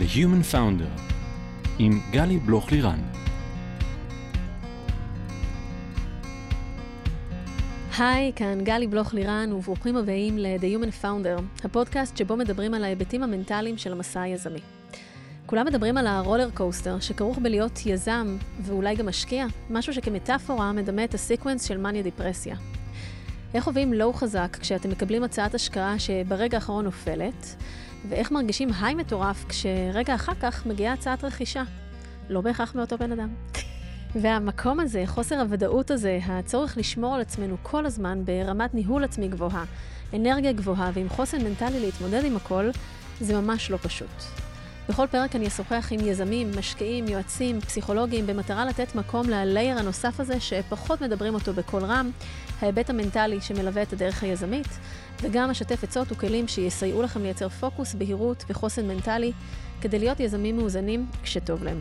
The Human Founder עם גלי בלוך-לירן. היי, כאן גלי בלוך-לירן, וברוכים הבאים ל-The Human Founder, הפודקאסט שבו מדברים על ההיבטים המנטליים של המסע היזמי. כולם מדברים על ה-roller coaster שכרוך בלהיות יזם ואולי גם משקיע, משהו שכמטאפורה מדמה את ה-sequence של מניה דיפרסיה. איך חווים low חזק כשאתם מקבלים הצעת השקעה שברגע האחרון נופלת, ואיך מרגישים היי מטורף כשרגע אחר כך מגיעה הצעת רכישה. לא בהכרח מאותו בן אדם. והמקום הזה, חוסר הוודאות הזה, הצורך לשמור על עצמנו כל הזמן ברמת ניהול עצמי גבוהה, אנרגיה גבוהה ועם חוסן מנטלי להתמודד עם הכל, זה ממש לא פשוט. בכל פרק אני אשוחח עם יזמים, משקיעים, יועצים, פסיכולוגים, במטרה לתת מקום ללייר הנוסף הזה שפחות מדברים אותו בקול רם, ההיבט המנטלי שמלווה את הדרך היזמית, וגם אשתף עצות וכלים שיסייעו לכם לייצר פוקוס, בהירות וחוסן מנטלי, כדי להיות יזמים מאוזנים כשטוב להם.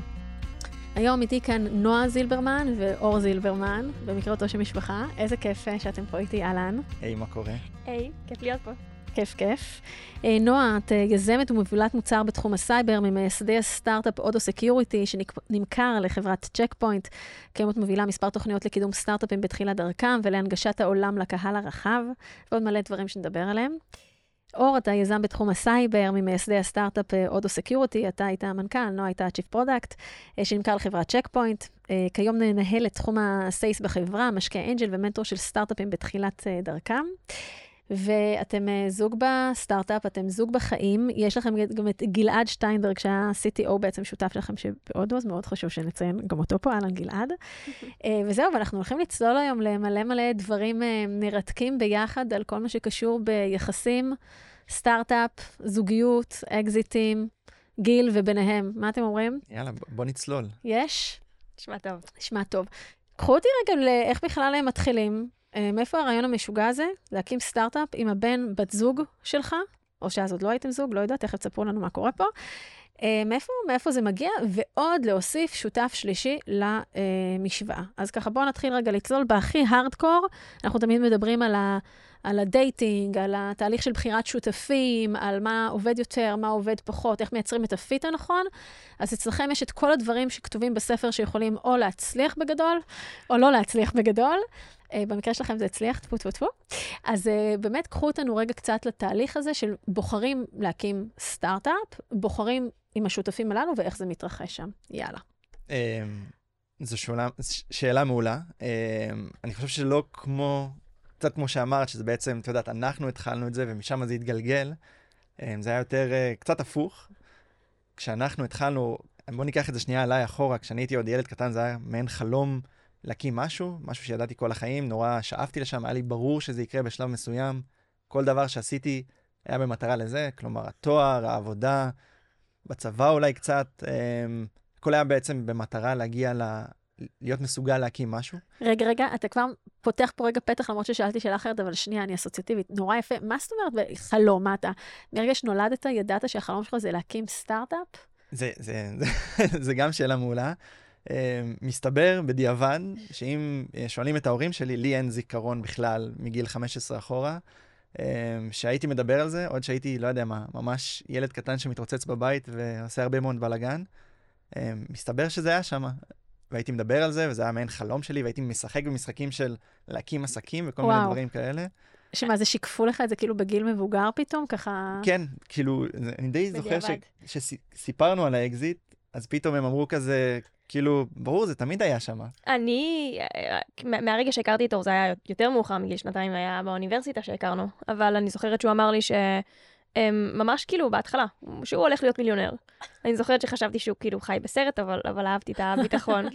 היום איתי כאן נועה זילברמן ואור זילברמן, במקרה אותו שם משפחה. איזה כיף אה, שאתם פה איתי, אהלן. היי, מה קורה? היי, כיף להיות פה. כיף, כיף. אה, נועה, את אה, יזמת ומובילת מוצר בתחום הסייבר, ממייסדי הסטארט-אפ אודו סקיוריטי, שנמכר לחברת צ'ק פוינט. כיום את מובילה מספר תוכניות לקידום סטארט-אפים בתחילת דרכם ולהנגשת העולם לקהל הרחב, ועוד מלא דברים שנדבר עליהם. אור, אתה יזם בתחום הסייבר, ממייסדי הסטארט-אפ אודו סקיוריטי, אתה היית המנכ"ל, נועה הייתה ה-Chief Product, שנמכר לחברת צ'ק פוינט. כיום מנהל את תחום ה-SASE בחברה, משקיע angel ומנטור של סטארט-אפים בתחילת דרכם. ואתם זוג בסטארט-אפ, אתם זוג בחיים. יש לכם גם את גלעד שטיינברג, שהיה CTO בעצם שותף לכם שבאודו, אז מאוד חשוב שנציין גם אותו פה, אהלן גלעד. וזהו, ואנחנו הולכים לצלול היום למלא מלא דברים מרתקים ביחד על כל מה שקשור ביחסים, סטארט-אפ, זוגיות, אקזיטים, גיל וביניהם. מה אתם אומרים? יאללה, בוא נצלול. יש? נשמע טוב. נשמע טוב. קחו אותי רגע לאיך בכלל הם מתחילים. מאיפה הרעיון המשוגע הזה? להקים סטארט-אפ עם הבן, בת זוג שלך, או שאז עוד לא הייתם זוג, לא יודעת, תכף תספרו לנו מה קורה פה. מאיפה, מאיפה זה מגיע? ועוד להוסיף שותף שלישי למשוואה. אז ככה, בואו נתחיל רגע לצלול בהכי הארדקור. אנחנו תמיד מדברים על, ה, על ה-dating, על התהליך של בחירת שותפים, על מה עובד יותר, מה עובד פחות, איך מייצרים את ה-fit הנכון. אז אצלכם יש את כל הדברים שכתובים בספר שיכולים או להצליח בגדול, או לא להצליח בגדול. Uh, במקרה שלכם זה הצליח, טפו טפו טפו. אז uh, באמת, קחו אותנו רגע קצת לתהליך הזה של בוחרים להקים סטארט-אפ, בוחרים עם השותפים הללו ואיך זה מתרחש שם. יאללה. Um, זו שאלה, שאלה מעולה. Um, אני חושב שלא כמו, קצת כמו שאמרת, שזה בעצם, את יודעת, אנחנו התחלנו את זה ומשם זה התגלגל. Um, זה היה יותר uh, קצת הפוך. כשאנחנו התחלנו, בוא ניקח את זה שנייה עליי אחורה, כשאני הייתי עוד ילד קטן, זה היה מעין חלום. להקים משהו, משהו שידעתי כל החיים, נורא שאפתי לשם, היה לי ברור שזה יקרה בשלב מסוים. כל דבר שעשיתי היה במטרה לזה, כלומר, התואר, העבודה, בצבא אולי קצת, הכל היה בעצם במטרה להגיע ל... להיות מסוגל להקים משהו. רגע, רגע, אתה כבר פותח פה רגע פתח, למרות ששאלתי שאלה אחרת, אבל שנייה, אני אסוציאטיבית. נורא יפה. מה זאת אומרת חלום? מה אתה? מרגע שנולדת, ידעת שהחלום שלך זה להקים סטארט-אפ? זה, זה, זה, זה גם שאלה מעולה. Uh, מסתבר בדיעבד שאם uh, שואלים את ההורים שלי, לי אין זיכרון בכלל מגיל 15 אחורה, uh, שהייתי מדבר על זה, עוד שהייתי, לא יודע מה, ממש ילד קטן שמתרוצץ בבית ועושה הרבה מאוד בלאגן. מסתבר שזה היה שם, והייתי מדבר על זה, וזה היה מעין חלום שלי, והייתי משחק במשחקים של להקים עסקים וכל וואו. מיני דברים כאלה. שמה, זה שיקפו לך את זה כאילו בגיל מבוגר פתאום, ככה... כן, כאילו, אני די זוכר שסיפרנו על האקזיט, אז פתאום הם אמרו כזה, כאילו, ברור, זה תמיד היה שם. אני, מהרגע שהכרתי אותו, זה היה יותר מאוחר מגיל שנתיים, היה באוניברסיטה שהכרנו, אבל אני זוכרת שהוא אמר לי ש... ממש כאילו בהתחלה, שהוא הולך להיות מיליונר. אני זוכרת שחשבתי שהוא כאילו חי בסרט, אבל, אבל אהבתי את הביטחון.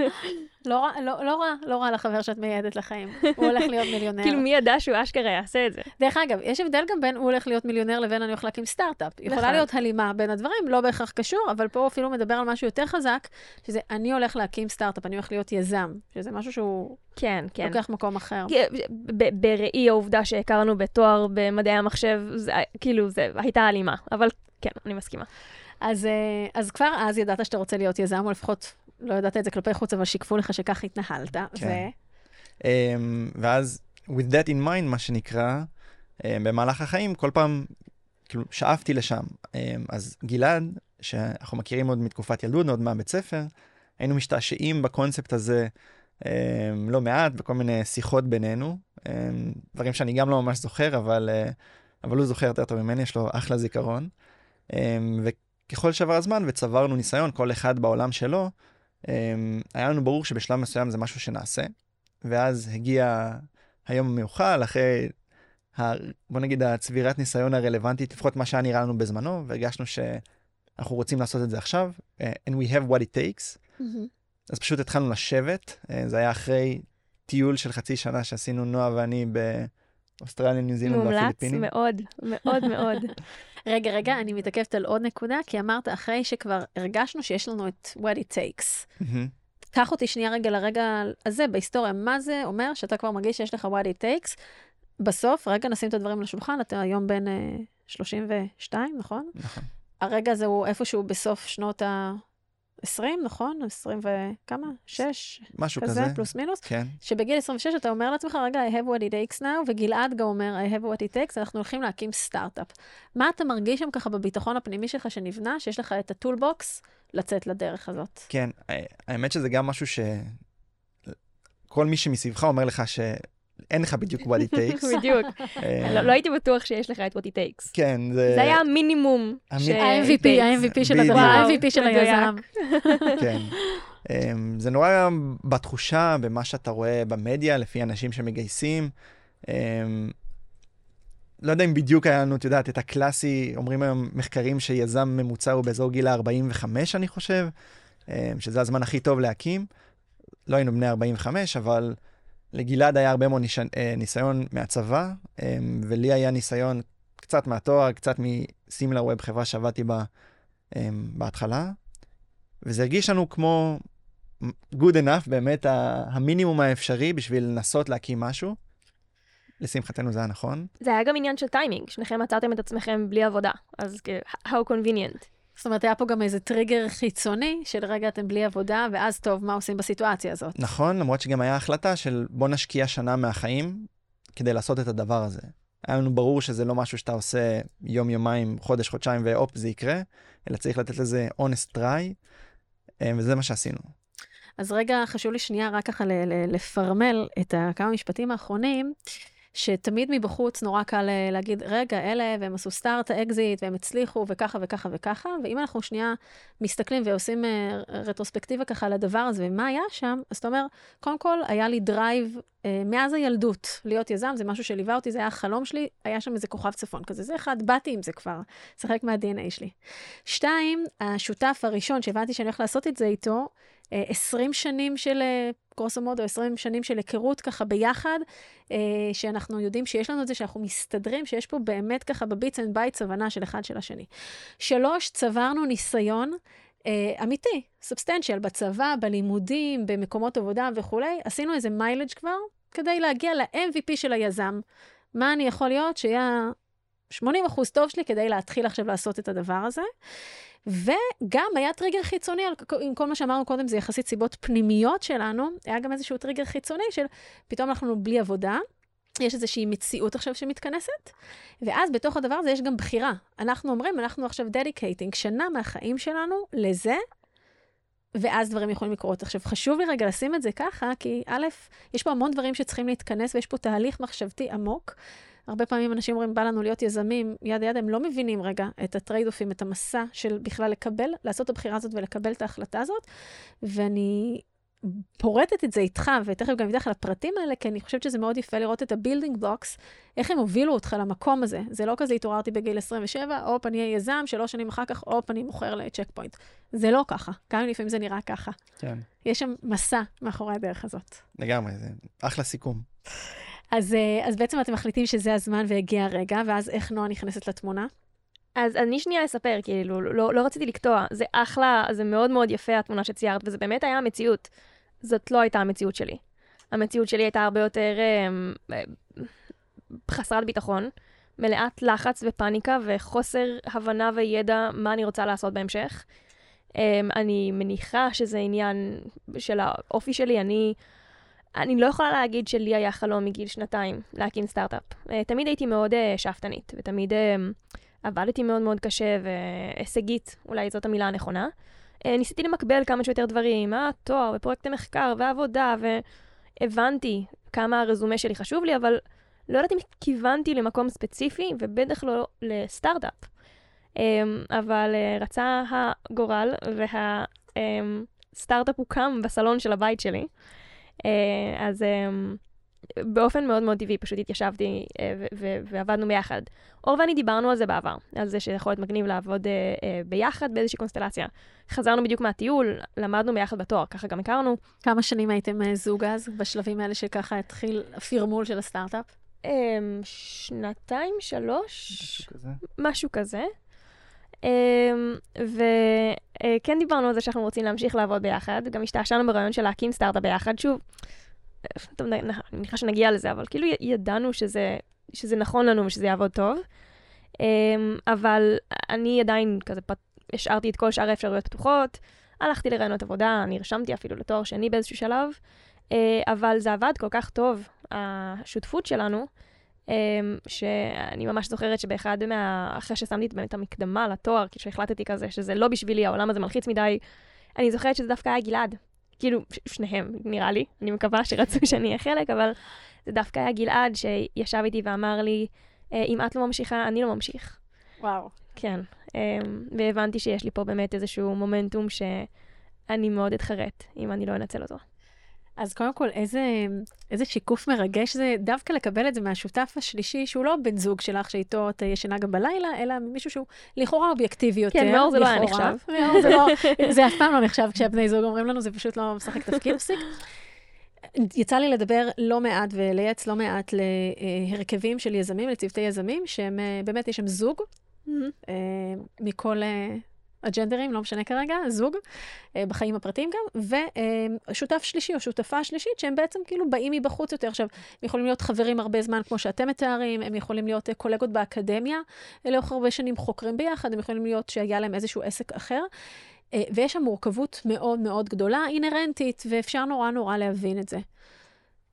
לא, לא, לא רע, לא רע לחבר שאת מייעדת לחיים. הוא הולך להיות מיליונר. כאילו, מי ידע שהוא אשכרה יעשה את זה? דרך אגב, יש הבדל גם בין הוא הולך להיות מיליונר לבין אני הולך להקים סטארט-אפ. יכולה להיות הלימה בין הדברים, לא בהכרח קשור, אבל פה אפילו מדבר על משהו יותר חזק, שזה אני הולך להקים סטארט-אפ, אני הולך להיות יזם, שזה משהו שהוא... כן, כן. לוקח מקום אחר. בראי העובדה שהכרנו בתואר במדעי המחשב, זה, כאילו, זה הייתה הלימה, אבל כן, אני מסכימה. אז, אז כבר אז ידעת שאתה רוצה להיות יזם, או לפחות לא ידעת את זה כלפי חוץ, אבל שיקפו לך שכך התנהלת. כן. ו... Um, ואז, with that in mind, מה שנקרא, um, במהלך החיים, כל פעם, כאילו, שאפתי לשם. Um, אז גלעד, שאנחנו מכירים עוד מתקופת ילדות, עוד מהבית ספר. היינו משתעשעים בקונספט הזה לא מעט, בכל מיני שיחות בינינו, דברים שאני גם לא ממש זוכר, אבל, אה, אבל הוא זוכר יותר טוב ממני, יש לו אחלה זיכרון. וככל שעבר הזמן וצברנו ניסיון, כל אחד בעולם שלו, היה לנו ברור שבשלב מסוים זה משהו שנעשה, ואז הגיע היום המיוחל, אחרי, ה, בוא נגיד, הצבירת ניסיון הרלוונטית, לפחות מה שהיה נראה לנו בזמנו, והרגשנו שאנחנו רוצים לעשות את זה עכשיו, uh, and we have what it takes. אז פשוט התחלנו לשבת, uh, זה היה אחרי טיול של חצי שנה שעשינו נועה ואני באוסטרליה, ניו זילנד מומלץ והפיליפינים. מאוד, מאוד מאוד. רגע, רגע, אני מתעכבת על עוד נקודה, כי אמרת אחרי שכבר הרגשנו שיש לנו את what it takes. קח אותי שנייה רגע לרגע הזה בהיסטוריה. מה זה אומר שאתה כבר מרגיש שיש לך what it takes? בסוף, רגע, נשים את הדברים על השולחן, אתה היום בן אה, 32, נכון? נכון. הרגע הזה הוא איפשהו בסוף שנות ה-20, נכון? 20 וכמה? 6? משהו כזה, כזה. פלוס מינוס. כן. שבגיל 26 אתה אומר לעצמך, רגע, I have what it takes now, וגלעד גם אומר, I have what it takes, אנחנו הולכים להקים סטארט-אפ. מה אתה מרגיש שם ככה בביטחון הפנימי שלך שנבנה, שיש לך את הטולבוקס לצאת לדרך הזאת? כן, ה- האמת שזה גם משהו ש... כל מי שמסביבך אומר לך שאין לך בדיוק what it takes. בדיוק. אה, לא לא הייתי בטוח שיש לך את what it takes. כן, זה... זה היה המינימום. ה-MVP. ה-MVP של. הדבר, ה-MVP של. היזם. כן. אמ, זה נורא בתחושה, במה שאתה רואה במדיה, לפי אנשים שמגייסים. אמ, לא יודע אם בדיוק היה לנו, את יודעת, את הקלאסי, אומרים היום מחקרים שיזם ממוצע הוא באזור גיל ה-45, אני חושב, אמ, שזה הזמן הכי טוב להקים. לא היינו בני 45, אבל לגלעד היה הרבה מאוד. אה, ניסיון מהצבא, אמ, ולי היה ניסיון קצת מהתואר, קצת מסימלר ווב, חברה שעבדתי בה אמ, בהתחלה. וזה הרגיש לנו כמו good enough, באמת המינימום האפשרי בשביל לנסות להקים משהו. לשמחתנו זה היה נכון. זה היה גם עניין של טיימינג, שניכם מצאתם את עצמכם בלי עבודה, אז כאילו, how convenient. זאת אומרת, היה פה גם איזה טריגר חיצוני של רגע אתם בלי עבודה, ואז טוב, מה עושים בסיטואציה הזאת? נכון, למרות שגם היה החלטה של בוא נשקיע שנה מהחיים כדי לעשות את הדבר הזה. היה לנו ברור שזה לא משהו שאתה עושה יום-יומיים, חודש-חודשיים והופ, זה יקרה, אלא צריך לתת לזה honest try, אה, וזה מה שעשינו. אז רגע, חשוב לי שנייה רק ככה לפרמל את כמה משפטים האחרונים, שתמיד מבחוץ נורא קל אה, להגיד, רגע, אלה, והם עשו start, אקזיט, והם הצליחו, וככה וככה וככה, ואם אנחנו שנייה מסתכלים ועושים אה, רטרוספקטיבה ככה על הדבר הזה, ומה היה שם, אז אתה אומר, קודם כל, היה לי drive אה, מאז הילדות להיות יזם, זה משהו שליווה אותי, זה היה החלום שלי, היה שם איזה כוכב צפון כזה. זה אחד, באתי עם זה כבר, זה חלק מה-DNA שלי. שתיים, השותף הראשון שהבנתי שאני הולך לעשות את זה איתו, 20 שנים של אה, גרוסו מודו, 20 שנים של היכרות ככה ביחד, אה, שאנחנו יודעים שיש לנו את זה, שאנחנו מסתדרים, שיש פה באמת ככה ב-bits and bytes הבנה של אחד של השני. שלוש, צברנו ניסיון. אה, אמיתי, substantial, בצבא, בלימודים, במקומות עבודה וכולי, עשינו איזה mileage כבר, כדי להגיע ל-MVP של היזם. מה אני יכול להיות שיהיה 80 אחוז טוב שלי כדי להתחיל עכשיו לעשות את הדבר הזה. וגם היה טריגר חיצוני, עם כל מה שאמרנו קודם, זה יחסית סיבות פנימיות שלנו, היה גם איזשהו טריגר חיצוני של פתאום אנחנו בלי עבודה, יש איזושהי מציאות עכשיו שמתכנסת, ואז בתוך הדבר הזה יש גם בחירה. אנחנו אומרים, אנחנו עכשיו dedicating שנה מהחיים שלנו לזה, ואז דברים יכולים לקרות. עכשיו, חשוב לי רגע לשים את זה ככה, כי א', יש פה המון דברים שצריכים להתכנס, ויש פה תהליך מחשבתי עמוק. הרבה פעמים אנשים אומרים, בא לנו להיות יזמים, יד ליד, הם לא מבינים רגע את הטרייד-אופים, את המסע של בכלל לקבל, לעשות את הבחירה הזאת ולקבל את ההחלטה הזאת. ואני פורטת את זה איתך, ותכף גם אתן לך לפרטים האלה, כי אני חושבת שזה מאוד יפה לראות את ה-building blocks, איך הם הובילו אותך למקום הזה. זה לא כזה התעוררתי בגיל 27, הופ, אני אהיה יזם, שלוש שנים אחר כך, הופ, אני מוכר לצ'ק פוינט. זה לא ככה, גם אם לפעמים זה נראה ככה. כן. יש שם מסע מאחורי הדרך הזאת. לגמרי, זה אחלה סיכום. אז, אה, אז בעצם אתם מחליטים שזה הזמן והגיע הרגע, ואז איך נועה נכנסת לתמונה? אז אני שנייה אספר, כאילו, לא, לא רציתי לקטוע. זה אחלה, זה מאוד מאוד יפה התמונה שציירת, וזה באמת היה המציאות. זאת לא הייתה המציאות שלי. המציאות שלי הייתה הרבה יותר אה, אה, חסרת ביטחון, מלאת לחץ ופניקה וחוסר הבנה וידע מה אני רוצה לעשות בהמשך. אה, אני מניחה שזה עניין של האופי שלי. אני, אני לא יכולה להגיד שלי היה חלום מגיל שנתיים להקים סטארט-אפ. אה, תמיד הייתי מאוד אה, שאפתנית, ותמיד... אה, עבדתי מאוד מאוד קשה והישגית, אולי זאת המילה הנכונה. אה, ניסיתי למקבל כמה שיותר דברים, התואר ופרויקטי מחקר ועבודה, והבנתי כמה הרזומה שלי חשוב לי, אבל לא יודעת אם כיוונתי למקום ספציפי, ובטח לא לסטארט-אפ. אבל אה, רצה הגורל, והסטארט-אפ הוקם בסלון של הבית שלי. אה, אז אמ, באופן מאוד מאוד טבעי פשוט התיישבתי אה, ועבדנו ביחד. אור ואני דיברנו על זה בעבר, על זה שיכול להיות מגניב לעבוד ביחד באיזושהי קונסטלציה. חזרנו בדיוק מהטיול, למדנו ביחד בתואר, ככה גם הכרנו. כמה שנים הייתם זוג אז, בשלבים האלה שככה התחיל הפרמול של הסטארט-אפ? שנתיים, שלוש? משהו כזה. משהו כזה. אמ, וכן דיברנו על זה שאנחנו רוצים להמשיך לעבוד ביחד, גם השתעשענו ברעיון של להקים סטארט-אפ ביחד. שוב, טוב, אני מניחה שנגיע לזה, אבל כאילו ידענו שזה, שזה נכון לנו ושזה יעבוד טוב. אמ, אבל אני עדיין כזה פת... השארתי את כל שאר האפשרויות פתוחות, הלכתי לרעיונות עבודה, נרשמתי אפילו לתואר שני באיזשהו שלב, אה, אבל זה עבד כל כך טוב, השותפות שלנו, שאני ממש זוכרת שבאחד מה... אחרי ששמתי את המקדמה לתואר, כאילו שהחלטתי כזה שזה לא בשבילי, העולם הזה מלחיץ מדי, אני זוכרת שזה דווקא היה גלעד. כאילו, שניהם, נראה לי, אני מקווה שרצו שאני אהיה חלק, אבל זה דווקא היה גלעד שישב איתי ואמר לי, אה, אם את לא ממשיכה, אני לא ממשיך. וואו. כן, אמ, והבנתי שיש לי פה באמת איזשהו מומנטום שאני מאוד אתחרט אם אני לא אנצל אותו. אז קודם כל, איזה, איזה שיקוף מרגש זה דווקא לקבל את זה מהשותף השלישי, שהוא לא בן זוג שלך שאיתו את ישנה גם בלילה, אלא מישהו שהוא לכאורה אובייקטיבי יותר. כן, מאור זה לא היה נחשב. מאור זה, לא, זה אף פעם לא נחשב כשהבני זוג אומרים לנו, זה פשוט לא משחק תפקיד מפסיק. יצא לי לדבר לא מעט ולייעץ לא מעט להרכבים של יזמים, לצוותי יזמים, שהם אה, באמת, יש שם זוג mm-hmm. מכל אה, הג'נדרים, לא משנה כרגע, זוג, אה, בחיים הפרטיים גם, ושותף שלישי או שותפה שלישית, שהם בעצם כאילו באים מבחוץ יותר. עכשיו, הם יכולים להיות חברים הרבה זמן, כמו שאתם מתארים, הם יכולים להיות אה, קולגות באקדמיה, לאורך הרבה שנים חוקרים ביחד, הם יכולים להיות שהיה להם איזשהו עסק אחר. אה, ויש שם מורכבות מאוד מאוד גדולה, אינהרנטית, ואפשר נורא נורא להבין את זה.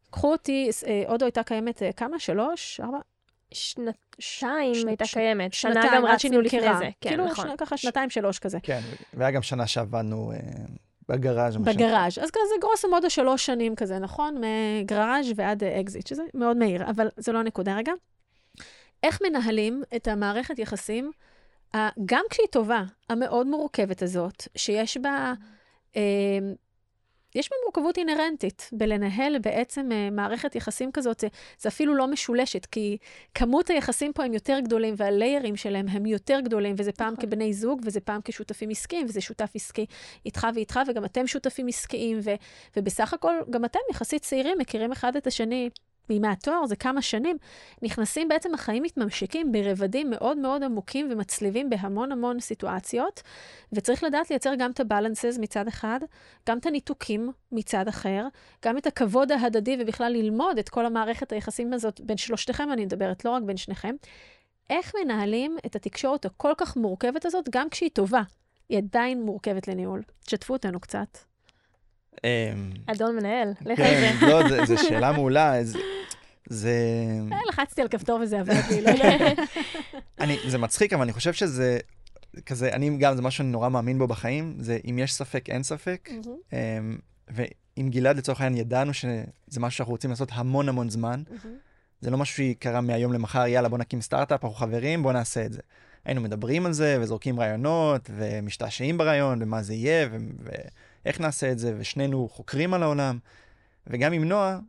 קחו אותי, אודו הייתה קיימת כמה? שלוש? ארבע? שנתיים הייתה קיימת, שנה גם רצינו לפני זה. כן, כאילו נכון. ככה שנתיים, שלוש כזה. כן, והיה גם שנה שעבדנו אה, בגראז'. בגראז', אז כזה גרוסו מודו שלוש שנים כזה, נכון? מגראז' ועד אקזיט, שזה מאוד מהיר, אבל זו לא הנקודה רגע. איך מנהלים את המערכת יחסים, גם כשהיא טובה, המאוד מורכבת הזאת, שיש בה... אה, יש בה מורכבות אינהרנטית בלנהל בעצם uh, מערכת יחסים כזאת, זה, זה אפילו לא משולשת, כי כמות היחסים פה הם יותר גדולים והליירים שלהם הם יותר גדולים, וזה פעם נכון. כבני זוג, וזה פעם כשותפים עסקיים, וזה שותף עסקי איתך ואיתך, וגם אתם שותפים עסקיים, ו, ובסך הכל גם אתם יחסית צעירים, מכירים אחד את השני מימי התואר, זה כמה שנים, נכנסים בעצם, החיים מתממשיקים ברבדים מאוד מאוד עמוקים ומצליבים בהמון המון סיטואציות, וצריך לדעת לייצר גם את הבלנסס מצד אחד, גם את הניתוקים מצד אחר, גם את הכבוד ההדדי ובכלל ללמוד את כל המערכת היחסים הזאת בין שלושתכם, אני מדברת לא רק בין שניכם. איך מנהלים את התקשורת הכל כך מורכבת הזאת, גם כשהיא טובה, היא עדיין מורכבת לניהול. תשתפו אותנו קצת. אמ, אדון מנהל, לך על זה. כן, לא, זו שאלה מעולה. זה... אה, לחצתי על כפתור וזה עבד לי, לא יודע. זה מצחיק, אבל אני חושב שזה כזה, אני גם, זה משהו שאני נורא מאמין בו בחיים, זה אם יש ספק, אין ספק. אמ, ועם גלעד, לצורך העניין, ידענו שזה משהו שאנחנו רוצים לעשות המון המון זמן. זה לא משהו שקרה מהיום למחר, יאללה, בוא נקים סטארט-אפ, אנחנו חברים, בוא נעשה את זה. היינו מדברים על זה, וזורקים רעיונות, ומשתעשעים ברעיון, ומה זה יהיה, ואיך נעשה את זה, ושנינו חוקרים על העולם. וגם עם נועה,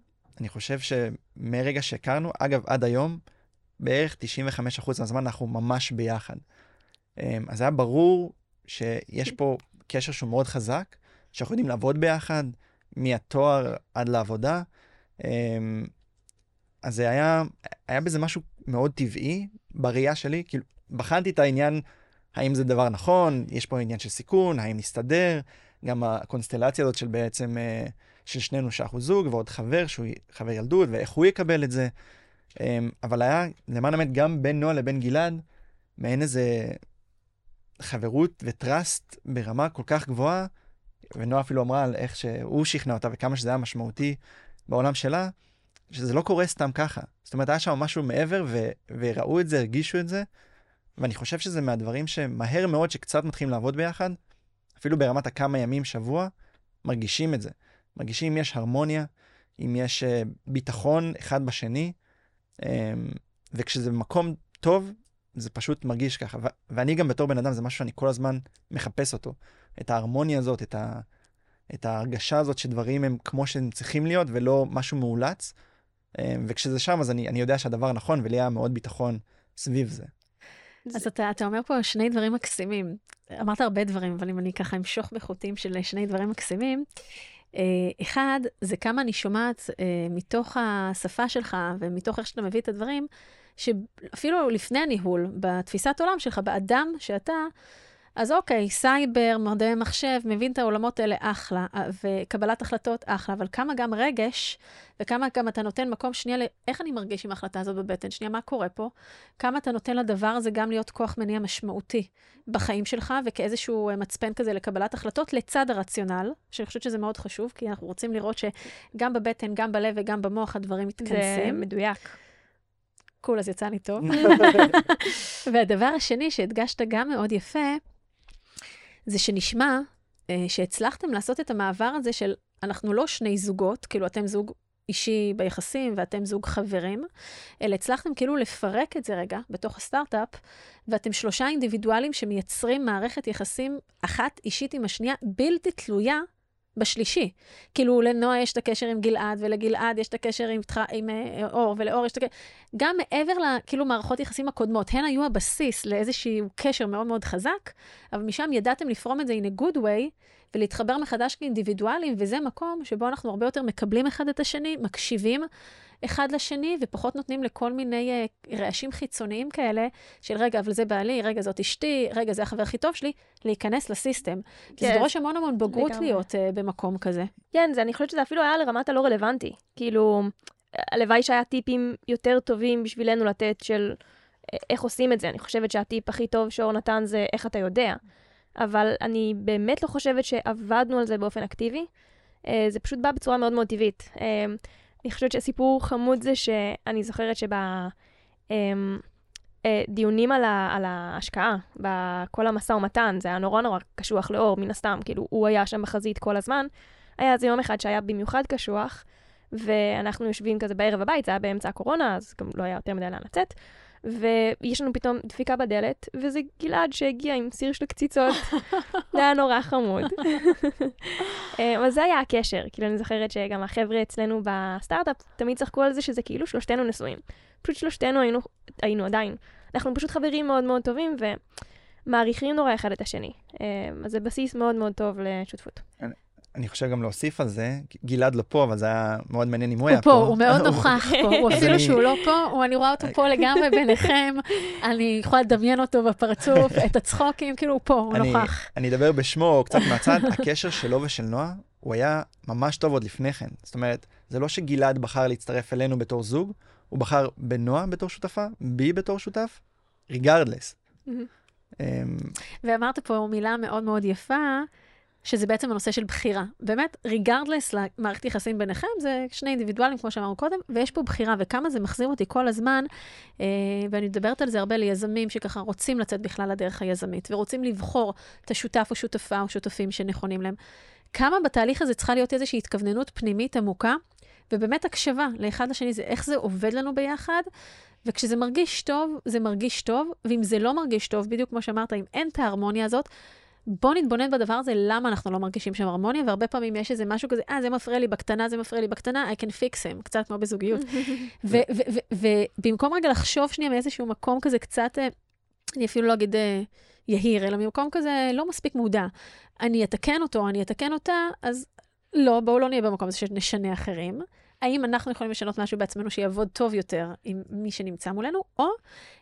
אני חושב שמרגע שהכרנו, אגב, עד היום, בערך 95% מהזמן אנחנו ממש ביחד. אמ, אז היה ברור שיש פה קשר שהוא מאוד חזק, שאנחנו יודעים לעבוד ביחד, מהתואר עד לעבודה. אמ, אז זה היה, היה בזה משהו מאוד טבעי בראייה שלי, כאילו, בחנתי את העניין, האם זה דבר נכון, יש פה עניין של סיכון, האם נסתדר, גם הקונסטלציה הזאת של בעצם, אה, של שנינו שאנחנו זוג, ועוד חבר שהוא חבר ילדות, ואיך הוא יקבל את זה. אמ, אבל היה, למען האמת, גם בין נועה לבין גלעד, מעין איזה חברות וטראסט ברמה כל כך גבוהה, ונועה אפילו אמרה על איך שהוא שכנע אותה וכמה שזה היה משמעותי בעולם שלה, שזה לא קורה סתם ככה. זאת אומרת, היה שם משהו מעבר, ו- וראו את זה, הרגישו את זה, ואני חושב שזה מהדברים שמהר מאוד שקצת מתחילים לעבוד ביחד, אפילו ברמת הכמה ימים, שבוע, מרגישים את זה. מרגישים אם יש הרמוניה, אם יש uh, ביטחון אחד בשני, um, וכשזה במקום טוב, זה פשוט מרגיש ככה. ואני גם בתור בן אדם, זה משהו שאני כל הזמן מחפש אותו. את ההרמוניה הזאת, את, ה- את ההרגשה הזאת שדברים הם כמו שהם צריכים להיות, ולא משהו מאולץ. Um, וכשזה שם, אז אני, אני יודע שהדבר נכון, ולי היה מאוד ביטחון סביב זה. אז אתה, אתה אומר פה שני דברים מקסימים. אמרת הרבה דברים, אבל אם אני ככה אמשוך בחוטים של שני דברים מקסימים, אה, אחד, זה כמה אני שומעת אה, מתוך השפה שלך ומתוך איך שאתה מביא את הדברים, שאפילו לפני הניהול, בתפיסת עולם שלך, באדם שאתה, אז אוקיי, סייבר, מדעי מחשב, מבין את העולמות האלה, אחלה, וקבלת החלטות, אחלה, אבל כמה גם רגש, וכמה גם אתה נותן מקום שנייה לאיך אני מרגיש עם ההחלטה הזאת בבטן, שנייה, מה קורה פה? כמה אתה נותן לדבר הזה גם להיות כוח מניע משמעותי בחיים שלך, וכאיזשהו מצפן כזה לקבלת החלטות לצד הרציונל, שאני חושבת שזה מאוד חשוב, כי אנחנו רוצים לראות שגם בבטן, גם בלב וגם במוח הדברים מתכנסים. זה מדויק. קול, אז יצא לי טוב. והדבר השני שהדגשת גם מאוד יפה, זה שנשמע אה, שהצלחתם לעשות את המעבר הזה של אנחנו לא שני זוגות, כאילו אתם זוג אישי ביחסים ואתם זוג חברים, אלא הצלחתם כאילו לפרק את זה רגע בתוך הסטארט-אפ, ואתם שלושה אינדיבידואלים שמייצרים מערכת יחסים אחת אישית עם השנייה, בלתי תלויה בשלישי. כאילו, לנועה יש את הקשר עם גלעד, ולגלעד יש את הקשר עם, עם אה, אור, ולאור יש את הקשר... גם מעבר לכאילו מערכות יחסים הקודמות, הן היו הבסיס לאיזשהו קשר מאוד מאוד חזק, אבל משם ידעתם לפרום את זה in a good way, ולהתחבר מחדש כאינדיבידואלים, וזה מקום שבו אנחנו הרבה יותר מקבלים אחד את השני, מקשיבים אחד לשני, ופחות נותנים לכל מיני uh, רעשים חיצוניים כאלה, של רגע, אבל זה בעלי, רגע, זאת אשתי, רגע, זה החבר הכי טוב שלי, להיכנס לסיסטם. כן. כי זה דורש המון המון בגרות לגמרי. להיות uh, במקום כזה. כן, זה, אני חושבת שזה אפילו היה לרמת הלא רלוונטי. כאילו, הלוואי שהיה טיפים יותר טובים בשבילנו לתת של אה, איך עושים את זה. אני חושבת שהטיפ הכי טוב שאור נתן זה איך אתה יודע. אבל אני באמת לא חושבת שעבדנו על זה באופן אקטיבי. אה, זה פשוט בא בצורה מאוד מאוד טבעית. אה, אני חושבת שהסיפור חמוד זה שאני זוכרת שבדיונים על, על ההשקעה, בכל המשא ומתן, זה היה נורא נורא קשוח לאור, מן הסתם, כאילו, הוא היה שם בחזית כל הזמן. היה איזה יום אחד שהיה במיוחד קשוח, ואנחנו יושבים כזה בערב הבית, זה היה באמצע הקורונה, אז גם לא היה יותר מדי לאן לצאת. ויש לנו פתאום דפיקה בדלת, וזה גלעד שהגיע עם סיר של קציצות. זה היה נורא חמוד. אה, אבל זה היה הקשר, כאילו אני זוכרת שגם החבר'ה אצלנו בסטארט-אפ תמיד צחקו על זה שזה כאילו שלושתנו נשואים. פשוט שלושתנו היינו, היינו עדיין. אנחנו פשוט חברים מאוד מאוד טובים ומעריכים נורא אחד את השני. אה, אז זה בסיס מאוד מאוד טוב לשותפות. אני חושב גם להוסיף על זה, גלעד לא פה, אבל זה היה מאוד מעניין אם הוא היה פה. הוא פה, הוא מאוד נוכח פה, הוא אפילו שהוא לא פה, אני רואה אותו פה לגמרי ביניכם, אני יכולה לדמיין אותו בפרצוף, את הצחוקים, כאילו הוא פה, הוא נוכח. אני אדבר בשמו קצת מהצד, הקשר שלו ושל נועה, הוא היה ממש טוב עוד לפני כן. זאת אומרת, זה לא שגלעד בחר להצטרף אלינו בתור זוג, הוא בחר בנועה בתור שותפה, בי בתור שותף, ריגרדלס. אמ, ואמרת פה מילה מאוד מאוד יפה, שזה בעצם הנושא של בחירה. באמת, ריגרדלס למערכת יחסים ביניכם, זה שני אינדיבידואלים, כמו שאמרנו קודם, ויש פה בחירה, וכמה זה מחזיר אותי כל הזמן, אה, ואני מדברת על זה הרבה ליזמים שככה רוצים לצאת בכלל לדרך היזמית, ורוצים לבחור את השותף או שותפה או שותפים שנכונים להם. כמה בתהליך הזה צריכה להיות איזושהי התכווננות פנימית עמוקה, ובאמת הקשבה לאחד לשני, זה איך זה עובד לנו ביחד, וכשזה מרגיש טוב, זה מרגיש טוב, ואם זה לא מרגיש טוב, בדיוק כמו שאמרת, אם אין את ההרמוניה הזאת, בוא נתבונן בדבר הזה, למה אנחנו לא מרגישים שם הרמוניה, והרבה פעמים יש איזה משהו כזה, אה, זה מפריע לי בקטנה, זה מפריע לי בקטנה, I can fix him, קצת כמו בזוגיות. ובמקום רגע לחשוב שנייה מאיזשהו מקום כזה קצת, אה, אני אפילו לא אגיד אה, יהיר, אלא ממקום כזה לא מספיק מודע. אני אתקן אותו, אני אתקן אותה, אז לא, בואו לא נהיה במקום הזה שנשנה אחרים. האם אנחנו יכולים לשנות משהו בעצמנו שיעבוד טוב יותר עם מי שנמצא מולנו, או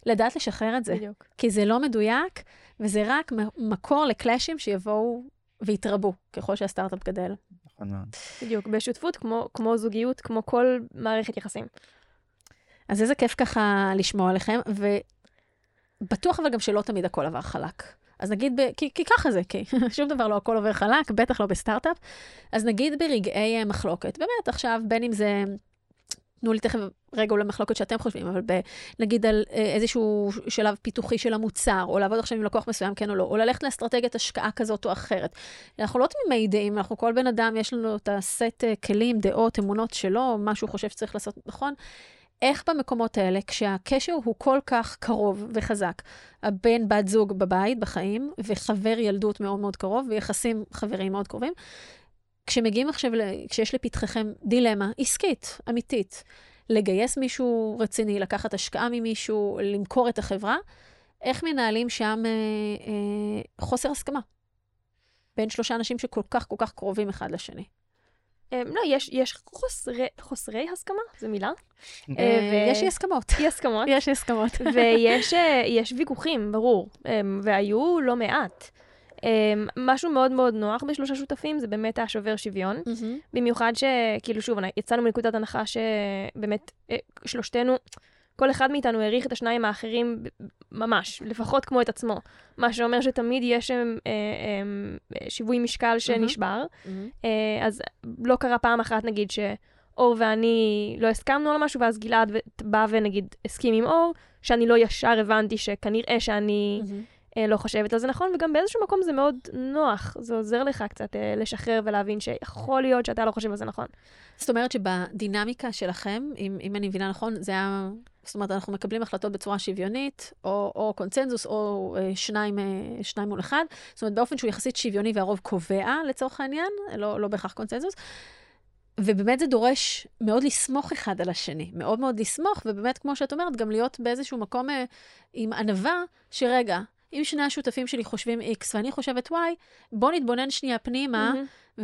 לדעת לשחרר את זה. בדיוק. כי זה לא מדויק, וזה רק מקור לקלאשים שיבואו ויתרבו ככל שהסטארט-אפ גדל. נכון מאוד. בדיוק, בשותפות כמו, כמו זוגיות, כמו כל מערכת יחסים. אז איזה כיף ככה לשמוע עליכם, ובטוח אבל גם שלא תמיד הכל עבר חלק. אז נגיד, ב, כי, כי ככה זה, כי שום דבר לא הכל עובר חלק, בטח לא בסטארט-אפ. אז נגיד ברגעי מחלוקת, באמת עכשיו, בין אם זה תנו לי תכף רגע אולי מחלוקת שאתם חושבים, אבל ב, נגיד על אה, איזשהו שלב פיתוחי של המוצר, או לעבוד עכשיו עם לקוח מסוים, כן או לא, או ללכת לאסטרטגיית השקעה כזאת או אחרת. אנחנו לא תמימי דעים, אנחנו כל בן אדם, יש לנו את הסט אה, כלים, דעות, אמונות שלו, מה שהוא חושב שצריך לעשות נכון. איך במקומות האלה, כשהקשר הוא כל כך קרוב וחזק, הבן, בת זוג בבית, בחיים, וחבר ילדות מאוד מאוד קרוב, ויחסים חברים מאוד קרובים, כשמגיעים עכשיו, כשיש לפתחכם דילמה עסקית, אמיתית, לגייס מישהו רציני, לקחת השקעה ממישהו, למכור את החברה, איך מנהלים שם אה, אה, חוסר הסכמה בין שלושה אנשים שכל כך כל כך קרובים אחד לשני? אה, לא, יש, יש חוסרי, חוסרי הסכמה, זו מילה. אה, ו... יש אי הסכמות. אי הסכמות. יש אי הסכמות. ויש יש ויכוחים, ברור, והיו לא מעט. משהו מאוד מאוד נוח בשלושה שותפים זה באמת השובר שוויון. Mm-hmm. במיוחד שכאילו שוב, יצאנו מנקודת הנחה שבאמת אה, שלושתנו, כל אחד מאיתנו העריך את השניים האחרים ממש, לפחות כמו את עצמו. מה שאומר שתמיד יש שם אה, אה, שיווי משקל שנשבר. Mm-hmm. אה, אז לא קרה פעם אחת נגיד שאור ואני לא הסכמנו על משהו, ואז גלעד בא ונגיד הסכים עם אור, שאני לא ישר הבנתי שכנראה שאני... Mm-hmm. אה, לא חושבת על זה נכון, וגם באיזשהו מקום זה מאוד נוח. זה עוזר לך קצת אה, לשחרר ולהבין שיכול להיות שאתה לא חושב על זה נכון. זאת אומרת שבדינמיקה שלכם, אם, אם אני מבינה נכון, זה היה... זאת אומרת, אנחנו מקבלים החלטות בצורה שוויונית, או, או קונצנזוס, או אה, שניים, שניים מול אחד. זאת אומרת, באופן שהוא יחסית שוויוני והרוב קובע, לצורך העניין, לא, לא בהכרח קונצנזוס. ובאמת זה דורש מאוד לסמוך אחד על השני, מאוד מאוד לסמוך, ובאמת, כמו שאת אומרת, גם להיות באיזשהו מקום אה, עם ענווה, שרגע, אם שני השותפים שלי חושבים X ואני חושבת Y, בוא נתבונן שנייה פנימה, mm-hmm.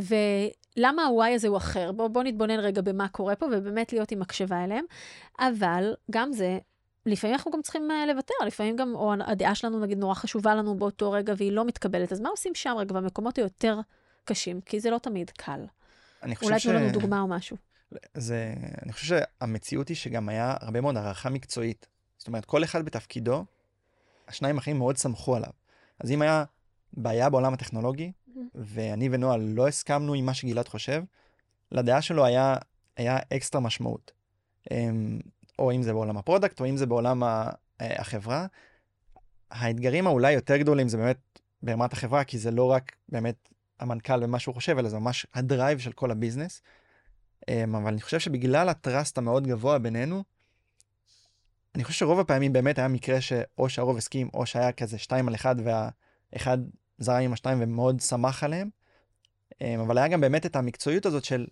ולמה ה-Y הזה הוא אחר. בוא, בוא נתבונן רגע במה קורה פה, ובאמת להיות עם מקשבה אליהם. אבל גם זה, לפעמים אנחנו גם צריכים uh, לוותר, לפעמים גם, או הדעה שלנו נגיד נורא חשובה לנו באותו רגע והיא לא מתקבלת, אז מה עושים שם רגע במקומות היותר קשים? כי זה לא תמיד קל. אני חושב אולי ש... אולי תנו לנו דוגמה או משהו. זה, אני חושב שהמציאות היא שגם היה הרבה מאוד הערכה מקצועית. זאת אומרת, כל אחד בתפקידו השניים האחרים מאוד סמכו עליו. אז אם היה בעיה בעולם הטכנולוגי, mm-hmm. ואני ונועה לא הסכמנו עם מה שגלעד חושב, לדעה שלו היה, היה אקסטרה משמעות. אמ, או אם זה בעולם ה-product, או אם זה בעולם אה, החברה. האתגרים האולי יותר גדולים זה באמת ברמת החברה, כי זה לא רק באמת המנכ"ל ומה שהוא חושב, אלא זה ממש ה-drive של כל ה-business. אמ, אבל אני חושב שבגלל הטראסט המאוד גבוה בינינו, אני חושב שרוב הפעמים באמת היה מקרה שאו שהרוב הסכים, או שהיה כזה שתיים על אחד, והאחד זרם עם השתיים ומאוד שמח עליהם. אמ, אבל היה גם באמת את המקצועיות הזאת של,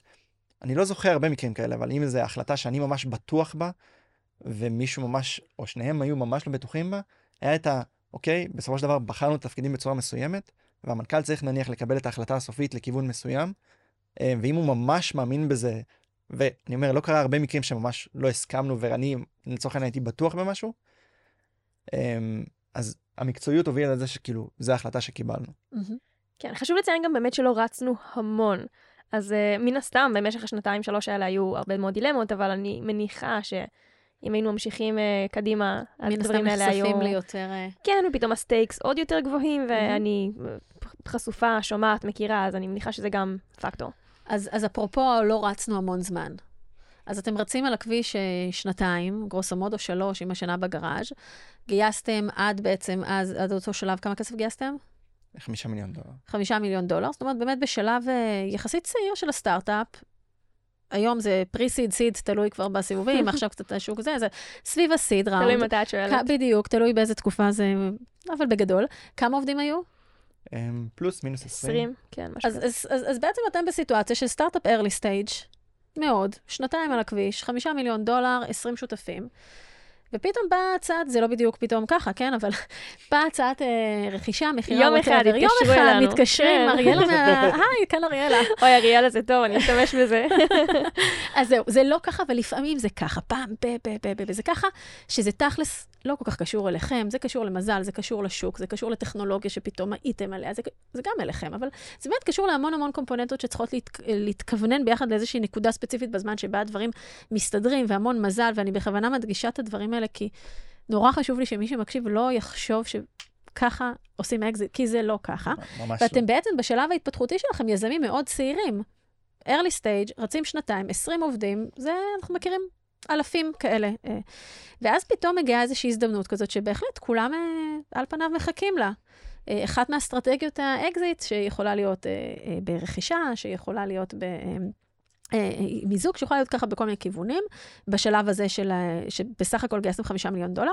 אני לא זוכר הרבה מקרים כאלה, אבל אם זו החלטה שאני ממש בטוח בה, ומישהו ממש, או שניהם היו ממש לא בטוחים בה, היה את ה, אוקיי, בסופו של דבר בחרנו תפקידים בצורה מסוימת, והמנכ"ל צריך נניח לקבל את ההחלטה הסופית לכיוון מסוים, אמ, ואם הוא ממש מאמין בזה ואני אומר, לא קרה הרבה מקרים שממש לא הסכמנו, ואני לצורך העניין הייתי בטוח במשהו. אמ, אז המקצועיות הובילה לזה שכאילו, זו ההחלטה שקיבלנו. כן, חשוב לציין גם באמת שלא רצנו המון. אז uh, מן הסתם, במשך השנתיים שלוש האלה היו הרבה מאוד דילמות, אבל אני מניחה שאם היינו ממשיכים uh, קדימה, אז הדברים האלה היו... מן הסתם נחשפים ליותר... Uh... כן, ופתאום הסטייקס עוד יותר גבוהים, ואני חשופה, שומעת, מכירה, אז אני מניחה שזה גם פקטור. אז, אז אפרופו, לא רצנו המון זמן. אז אתם רצים על הכביש אה, שנתיים, גרוסו מודו שלוש, עם השנה בגראז'. גייסתם עד בעצם, אז, עד אותו שלב, כמה כסף גייסתם? חמישה מיליון דולר. חמישה מיליון דולר, זאת אומרת, באמת בשלב אה, יחסית צעיר של הסטארט-אפ. היום זה פרי-סיד, סיד, תלוי כבר בסיבובים, עכשיו קצת השוק זה, זה סביב הסיד ראונד. תלוי מתי את שואלת. בדיוק, תלוי באיזה תקופה זה, אבל בגדול. כמה עובדים היו? אמ, פלוס מינוס 20. 20, כן, משהו כזה. אז, אז, אז בעצם אתם בסיטואציה של סטארט-אפ early stage, מאוד, שנתיים על הכביש, חמישה מיליון דולר, 20 שותפים. ופתאום באה הצעת, זה לא בדיוק פתאום ככה, כן? אבל באה הצעת אה, רכישה, מכירה, יום אחד אלינו. יום אחד מתקשרים, כן. אריאלה מה... היי, כאן אריאלה. אוי, אריאלה זה טוב, אני אשתמש בזה. אז זהו, זה לא ככה, ולפעמים זה ככה, פעם, ב, ב, ב, ב, וזה ככה, שזה תכלס לא כל כך קשור אליכם, זה קשור למזל, זה קשור לשוק, זה קשור לטכנולוגיה שפתאום הייתם עליה, זה, זה גם אליכם, אבל זה באמת קשור להמון המון קומפוננטות שצריכות להת, להתכוונן ביחד לאיזושהי נקודה ספציפית בזמן שבה הדברים מסתדרים, והמון מזל, ואני בכוונה מדגישה את הדברים האלה, כי נורא חשוב לי שמי שמקשיב לא יחשוב ש... ככה עושים אקזיט, כי זה לא ככה. ממש ואתם לא. בעצם בשלב ההתפתחותי שלכם יזמים מאוד צעירים. early stage, רצים שנתיים, 20 עובדים, זה אנחנו מכירים אלפים כאלה. אה. ואז פתאום מגיעה איזושהי הזדמנות כזאת, שבהחלט כולם אה, על פניו מחכים לה. אה, אחת מאסטרטגיות ה-exit, שיכולה להיות ברכישה, שיכולה להיות ב... אה, מיזוג שיכול להיות ככה בכל מיני כיוונים, בשלב הזה של, שבסך הכל גייסתם 5 מיליון דולר,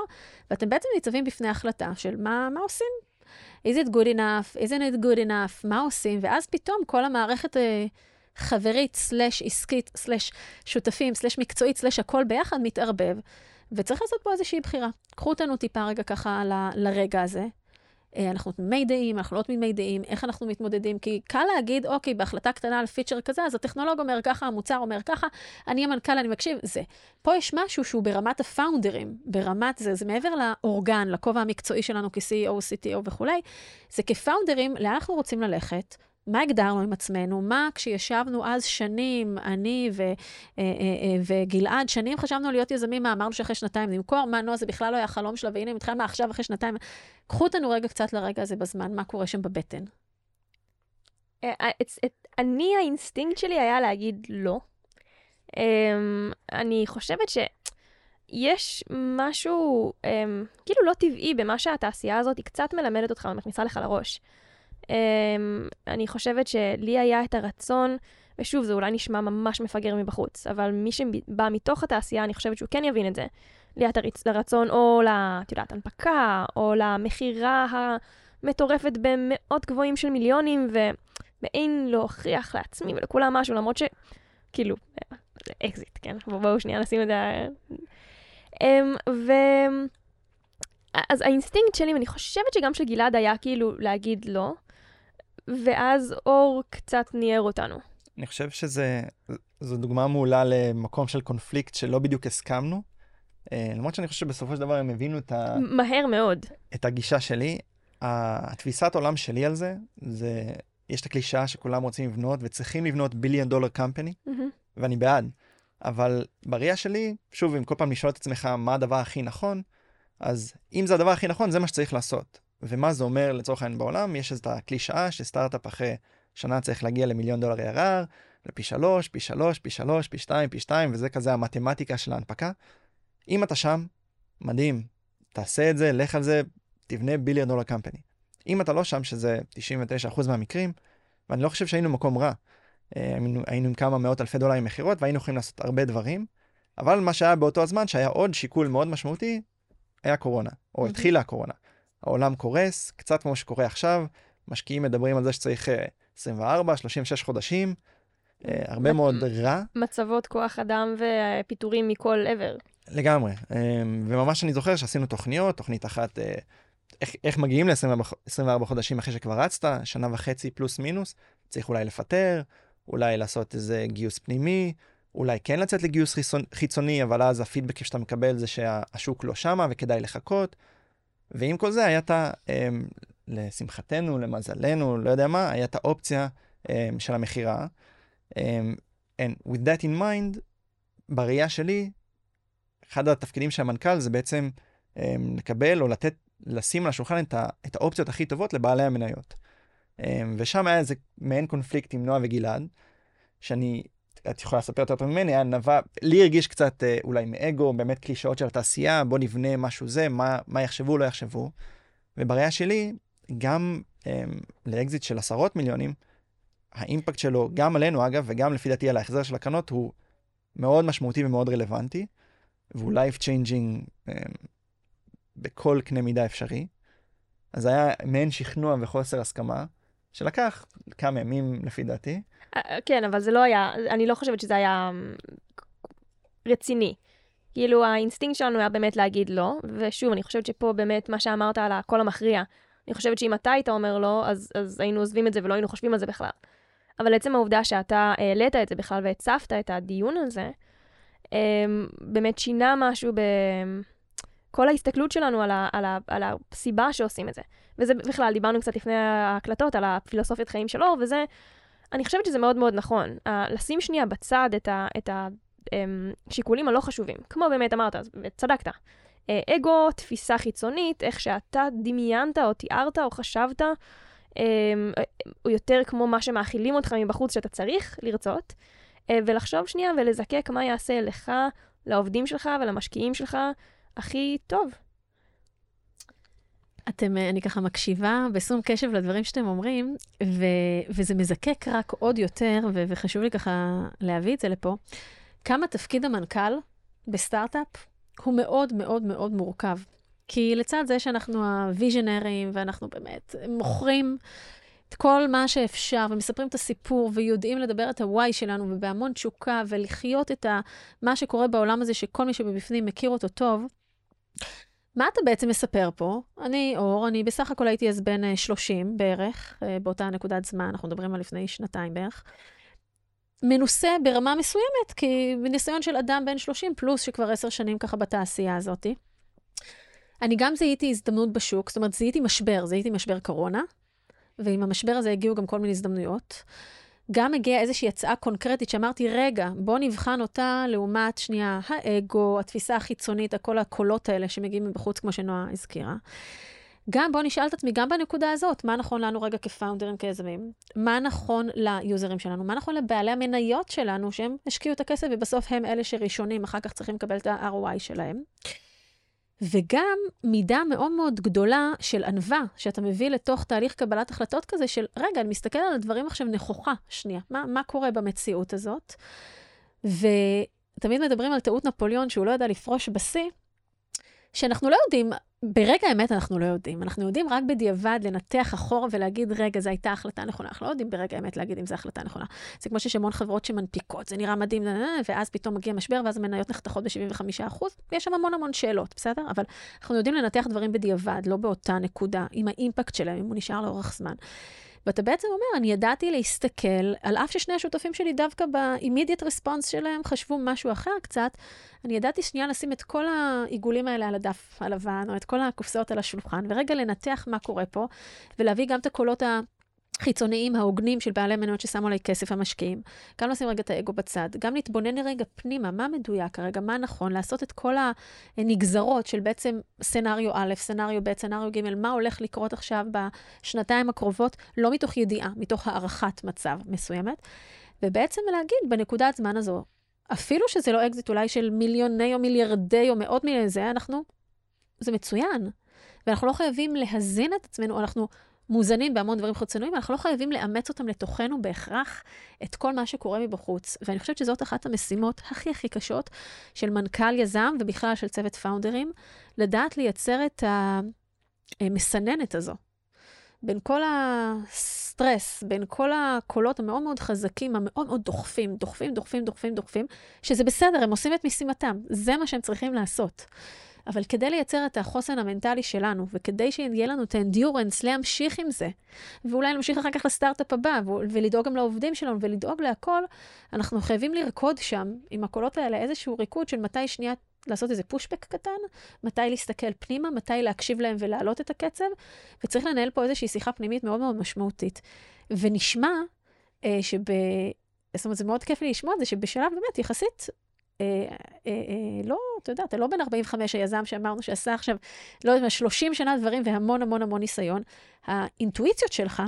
ואתם בעצם ניצבים בפני החלטה של מה, מה עושים. is it good enough, isn't it good enough, מה עושים, ואז פתאום כל המערכת אה, חברית, סלש עסקית, סלש שותפים, סלש מקצועית, סלש הכל ביחד מתערבב, וצריך לעשות פה איזושהי בחירה. קחו אותנו טיפה רגע ככה ל, לרגע הזה. אה, אנחנו תמימי דעים, אנחנו לא תמימי דעים, איך אנחנו מתמודדים, כי קל להגיד, אוקיי, בהחלטה קטנה על פיצ'ר כזה, אז הטכנולוג אומר ככה, המוצר אומר ככה, אני המנכ"ל, אני מקשיב, זה. פה יש משהו שהוא ברמת הפאונדרים, ברמת זה, זה מעבר לאורגן, לכובע המקצועי שלנו כ-CEO, CTO וכולי, זה כ-founders, לאן אנחנו רוצים ללכת? מה הגדרנו עם עצמנו? מה כשישבנו אז שנינו, אני ו, אה, אה, וגלעד, שנינו חשבנו להיות יזמים, מה אמרנו שאחרי שנתיים נמכור? מה, נו, זה בכלל לא היה חלום שלה, והנה, מתחילה מה עכשיו, אחרי שנתיים. קחו אותנו רגע קצת לרגע הזה בזמן, מה קורה שם בבטן. אני, האינסטינקט שלי היה להגיד לא. אמ, אני חושבת שיש משהו אמ, כאילו לא טבעי במה שהתעשייה הזאת היא קצת מלמדת אותך ומכניסה לך לראש. Um, אני חושבת שלי היה את הרצון, ושוב, זה אולי נשמע ממש מפגר מבחוץ, אבל מי שבא מתוך התעשייה, אני חושבת שהוא כן יבין את זה. לי היה את הרצון או ל... את יודעת, הנפקה, או למכירה המטורפת במאות גבוהים של מיליונים, ומעין להוכיח לעצמי ולכולם משהו, למרות ש... כאילו, אקזיט, כן? בואו שנייה נשים את זה... Um, ו... אז האינסטינקט שלי, ואני חושבת שגם של גלעד היה כאילו להגיד לא, ואז אור קצת ניער אותנו. אני חושב שזו דוגמה מעולה למקום של קונפליקט שלא בדיוק הסכמנו. אה, למרות שאני חושב שבסופו של דבר הם הבינו את ה... מהר מאוד. את הגישה שלי. התפיסת עולם שלי על זה, זה, יש את הקלישאה שכולם רוצים לבנות וצריכים לבנות billion dollar company, ואני בעד. אבל בראייה שלי, שוב, אם כל פעם לשאול את עצמך מה הדבר הכי נכון, אז אם זה הדבר הכי נכון, זה מה שצריך לעשות. ומה זה אומר לצורך העניין בעולם? יש את הקלישאה שסטארט-אפ אחרי שנה צריך להגיע למיליון דולר ARR, לפי שלוש, פי שלוש, פי שלוש, פי שתיים, פי שתיים, וזה כזה המתמטיקה של ההנפקה. אם אתה שם, מדהים, תעשה את זה, לך על זה, תבנה ביליון דולר קמפני. אם אתה לא שם, שזה 99% מהמקרים, ואני לא חושב שהיינו במקום רע. אה, היינו, היינו עם כמה מאות אלפי דולרים מכירות והיינו יכולים לעשות הרבה דברים, אבל מה שהיה באותו הזמן, שהיה עוד שיקול מאוד משמעותי, היה קורונה, או mm-hmm. התחילה הקורונה. העולם קורס, קצת כמו שקורה עכשיו, משקיעים מדברים על זה שצריך 24, אה, 36 חודשים, אה, הרבה מאוד רע. מצבות כוח אדם ופיטורים מכל עבר. לגמרי, אה, וממש אני זוכר שעשינו תוכניות, תוכנית אחת, איך, איך מגיעים ל-24 חודשים אחרי שכבר רצת, שנה וחצי פלוס מינוס, צריך אולי לפטר, אולי לעשות איזה גיוס פנימי, אולי כן לצאת לגיוס חיצוני, אבל אז הפידבק שאתה מקבל זה שהשוק לא שמה וכדאי לחכות. ועם כל זה היה את ה... אמ, לשמחתנו, למזלנו, לא יודע מה, היה את האופציה אמ, של המכירה. אמ, and with that in mind, בראייה שלי, אחד התפקידים של המנכ"ל זה בעצם לקבל או לתת, לשים על השולחן את, ה, את האופציות הכי טובות לבעלי המניות. ושם היה איזה מעין קונפליקט עם נועה וגלעד, שאני את יכולה לספר יותר טוב ממני, היה נבע, לי הרגיש קצת אה, אולי מאגו, באמת קלישאות של התעשייה, בוא נבנה משהו זה, מה, מה יחשבו, לא יחשבו. ובראייה שלי, גם אה, לאקזיט של עשרות מיליונים, האימפקט שלו, גם עלינו אגב, וגם לפי דעתי על ההחזר של הקרנות, הוא מאוד משמעותי ומאוד רלוונטי, והוא life changing אה, בכל קנה מידה אפשרי. אז היה מעין שכנוע וחוסר הסכמה, שלקח כמה ימים לפי דעתי. כן, אבל זה לא היה, אני לא חושבת שזה היה אמ, רציני. כאילו, האינסטינקט שלנו היה באמת להגיד לא, ושוב, אני חושבת שפה באמת מה שאמרת על הקול המכריע, אני חושבת שאם אתה היית אומר לא, אז, אז היינו עוזבים את זה ולא היינו חושבים על זה בכלל. אבל עצם העובדה שאתה העלית את זה בכלל והצפת את הדיון הזה, אמ, באמת שינה משהו בכל ההסתכלות שלנו על, ה, על, ה, על הסיבה שעושים את זה. וזה בכלל, דיברנו קצת לפני ההקלטות על הפילוסופיית חיים של אור, וזה אני חושבת שזה מאוד מאוד נכון. Uh, לשים שנייה בצד את, השיקולים אמ, הלא חשובים. כמו באמת אמרת, וצדקת. Uh, אגו, תפיסה חיצונית, איך שאתה דמיינת או תיארת או חשבת, um, הוא יותר כמו מה שמאכילים אותך מבחוץ שאתה צריך לרצות, uh, ולחשוב שנייה ולזקק מה יעשה לך, לעובדים שלך ולמשקיעים שלך הכי טוב. אתם, אה, אני ככה מקשיבה בשום קשב לדברים שאתם אומרים, ו, וזה מזקק רק עוד יותר, ו, וחשוב לי ככה להביא את זה לפה, כמה תפקיד המנכ"ל בסטארט-אפ הוא מאוד מאוד מאוד מורכב. כי לצד זה שאנחנו הוויז'נרים, ואנחנו באמת מוכרים את כל מה שאפשר, ומספרים את הסיפור, ויודעים לדבר את ה-why שלנו, ובהמון תשוקה, ולחיות את ה, מה שקורה בעולם הזה, שכל מי שבפנים מכיר אותו טוב, מה אתה בעצם מספר פה? אני אור, אני בסך הכל הייתי אז בן 30 אה, בערך, אה, באותה נקודת זמן, אנחנו מדברים על לפני שנתיים בערך. מנוסה ברמה מסוימת, כי מניסיון של אדם בן 30 פלוס, שכבר עשר שנים ככה בתעשייה הזאת. אני גם זיהיתי הזדמנות בשוק, זאת אומרת, זיהיתי משבר, זיהיתי משבר קורונה, ועם המשבר הזה הגיעו גם כל מיני הזדמנויות. גם הגיעה איזושהי הצעה קונקרטית שאמרתי, רגע, בוא נבחן אותה לעומת, שנייה, האגו, התפיסה החיצונית, כל הקולות האלה שמגיעים מבחוץ, כמו שנועה הזכירה. גם בוא נשאל את עצמי, גם בנקודה הזאת, מה נכון לנו רגע כפאונדרים, כיזמים? מה נכון ליוזרים שלנו? מה נכון לבעלי המניות שלנו, שהם השקיעו את הכסף ובסוף הם אלה שראשונים, אחר כך צריכים לקבל את ה-ROI שלהם? וגם מידה מאוד מאוד גדולה של ענווה, שאתה מביא לתוך תהליך קבלת החלטות כזה של, רגע, אני מסתכל על הדברים עכשיו נכוחה, שנייה, מה, מה קורה במציאות הזאת? ותמיד מדברים על טעות נפוליאון, שהוא לא ידע לפרוש בשיא, שאנחנו לא יודעים ברגע האמת אנחנו לא יודעים. אנחנו יודעים רק בדיעבד לנתח אחורה ולהגיד, רגע, זו הייתה החלטה נכונה. אנחנו לא יודעים ברגע האמת להגיד אם זו החלטה נכונה. זה כמו שיש המון חברות שמנפיקות, זה נראה מדהים, ואז פתאום מגיע משבר, ואז המניות נחתכות ב-75%. יש שם המון המון שאלות, בסדר? אבל אנחנו יודעים לנתח דברים בדיעבד, לא באותה נקודה, עם האימפקט שלהם, אם הוא נשאר לאורך זמן. ואתה בעצם אומר, אני ידעתי להסתכל, על אף ששני השותפים שלי דווקא ב-immediate response שלהם חשבו משהו אחר קצת, אני ידעתי שנייה לשים את כל העיגולים האלה על הדף הלבן, או את כל הקופסאות על השולחן, ורגע לנתח מה קורה פה, ולהביא גם את הקולות ה... חיצוניים ההוגנים של בעלי מניות ששמו עליי כסף המשקיעים. גם לשים רגע את האגו בצד, גם להתבונן רגע פנימה, מה מדויק כרגע, מה נכון, לעשות את כל הנגזרות של בעצם סצנריו א', סצנריו ב', סצנריו ג', מה הולך לקרות עכשיו בשנתיים הקרובות, לא מתוך ידיעה, מתוך הערכת מצב מסוימת. ובעצם להגיד בנקודת זמן הזו, אפילו שזה לא אקזיט אולי של מיליוני או מיליארדי או מאות מיליוני זה, אנחנו, זה מצוין. ואנחנו לא חייבים להזין את עצמנו, אנחנו מוזנים בהמון דברים חיצוניים, אנחנו לא חייבים לאמץ אותם לתוכנו בהכרח את כל מה שקורה מבחוץ. ואני חושבת שזאת אחת המשימות הכי הכי קשות של מנכ"ל יזם ובכלל של צוות founders, לדעת לייצר את המסננת הזו. בין כל הסטרס, בין כל הקולות המאוד מאוד חזקים, המאוד מאוד דוחפים, דוחפים, דוחפים, דוחפים, דוחפים, שזה בסדר, הם עושים את משימתם, זה מה שהם צריכים לעשות. אבל כדי לייצר את החוסן המנטלי שלנו, וכדי שיהיה לנו את האנדיורנס להמשיך עם זה, ואולי נמשיך אחר כך לסטארט-אפ הבא, ולדאוג גם לעובדים שלנו, ולדאוג להכל, אנחנו חייבים לרקוד שם, עם הקולות האלה, איזשהו ריקוד של מתי שנייה לעשות איזה פושבק קטן, מתי להסתכל פנימה, מתי להקשיב להם ולהעלות את הקצב, וצריך לנהל פה איזושהי שיחה פנימית מאוד מאוד משמעותית. ונשמע אה, שב... זאת אומרת, זה מאוד כיף לי לשמוע את זה, שבשלב באמת יחסית לא, אתה יודע, אתה לא בן 45 היזם שאמרנו שעשה עכשיו, לא יודעת מה, 30 שנה דברים והמון המון המון ניסיון. האינטואיציות שלך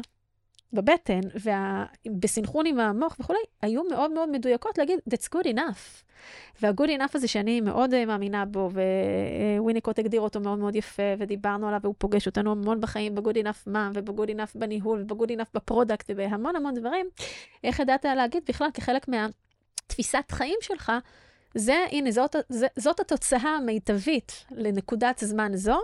בבטן ובסנכרון עם המוח וכולי, היו מאוד מאוד מדויקות להגיד, that's good enough. וה-good enough הזה שאני מאוד מאמינה בו, וויניקוט הגדיר אותו מאוד מאוד יפה, ודיברנו עליו, והוא פוגש אותנו המון בחיים ב-good enough מה, וב-good enough בניהול, וב-good enough ב-product, ובהמון המון דברים, איך ידעת להגיד בכלל כחלק מהתפיסת חיים שלך, זה, הנה, זאת, זאת התוצאה המיטבית לנקודת זמן זו.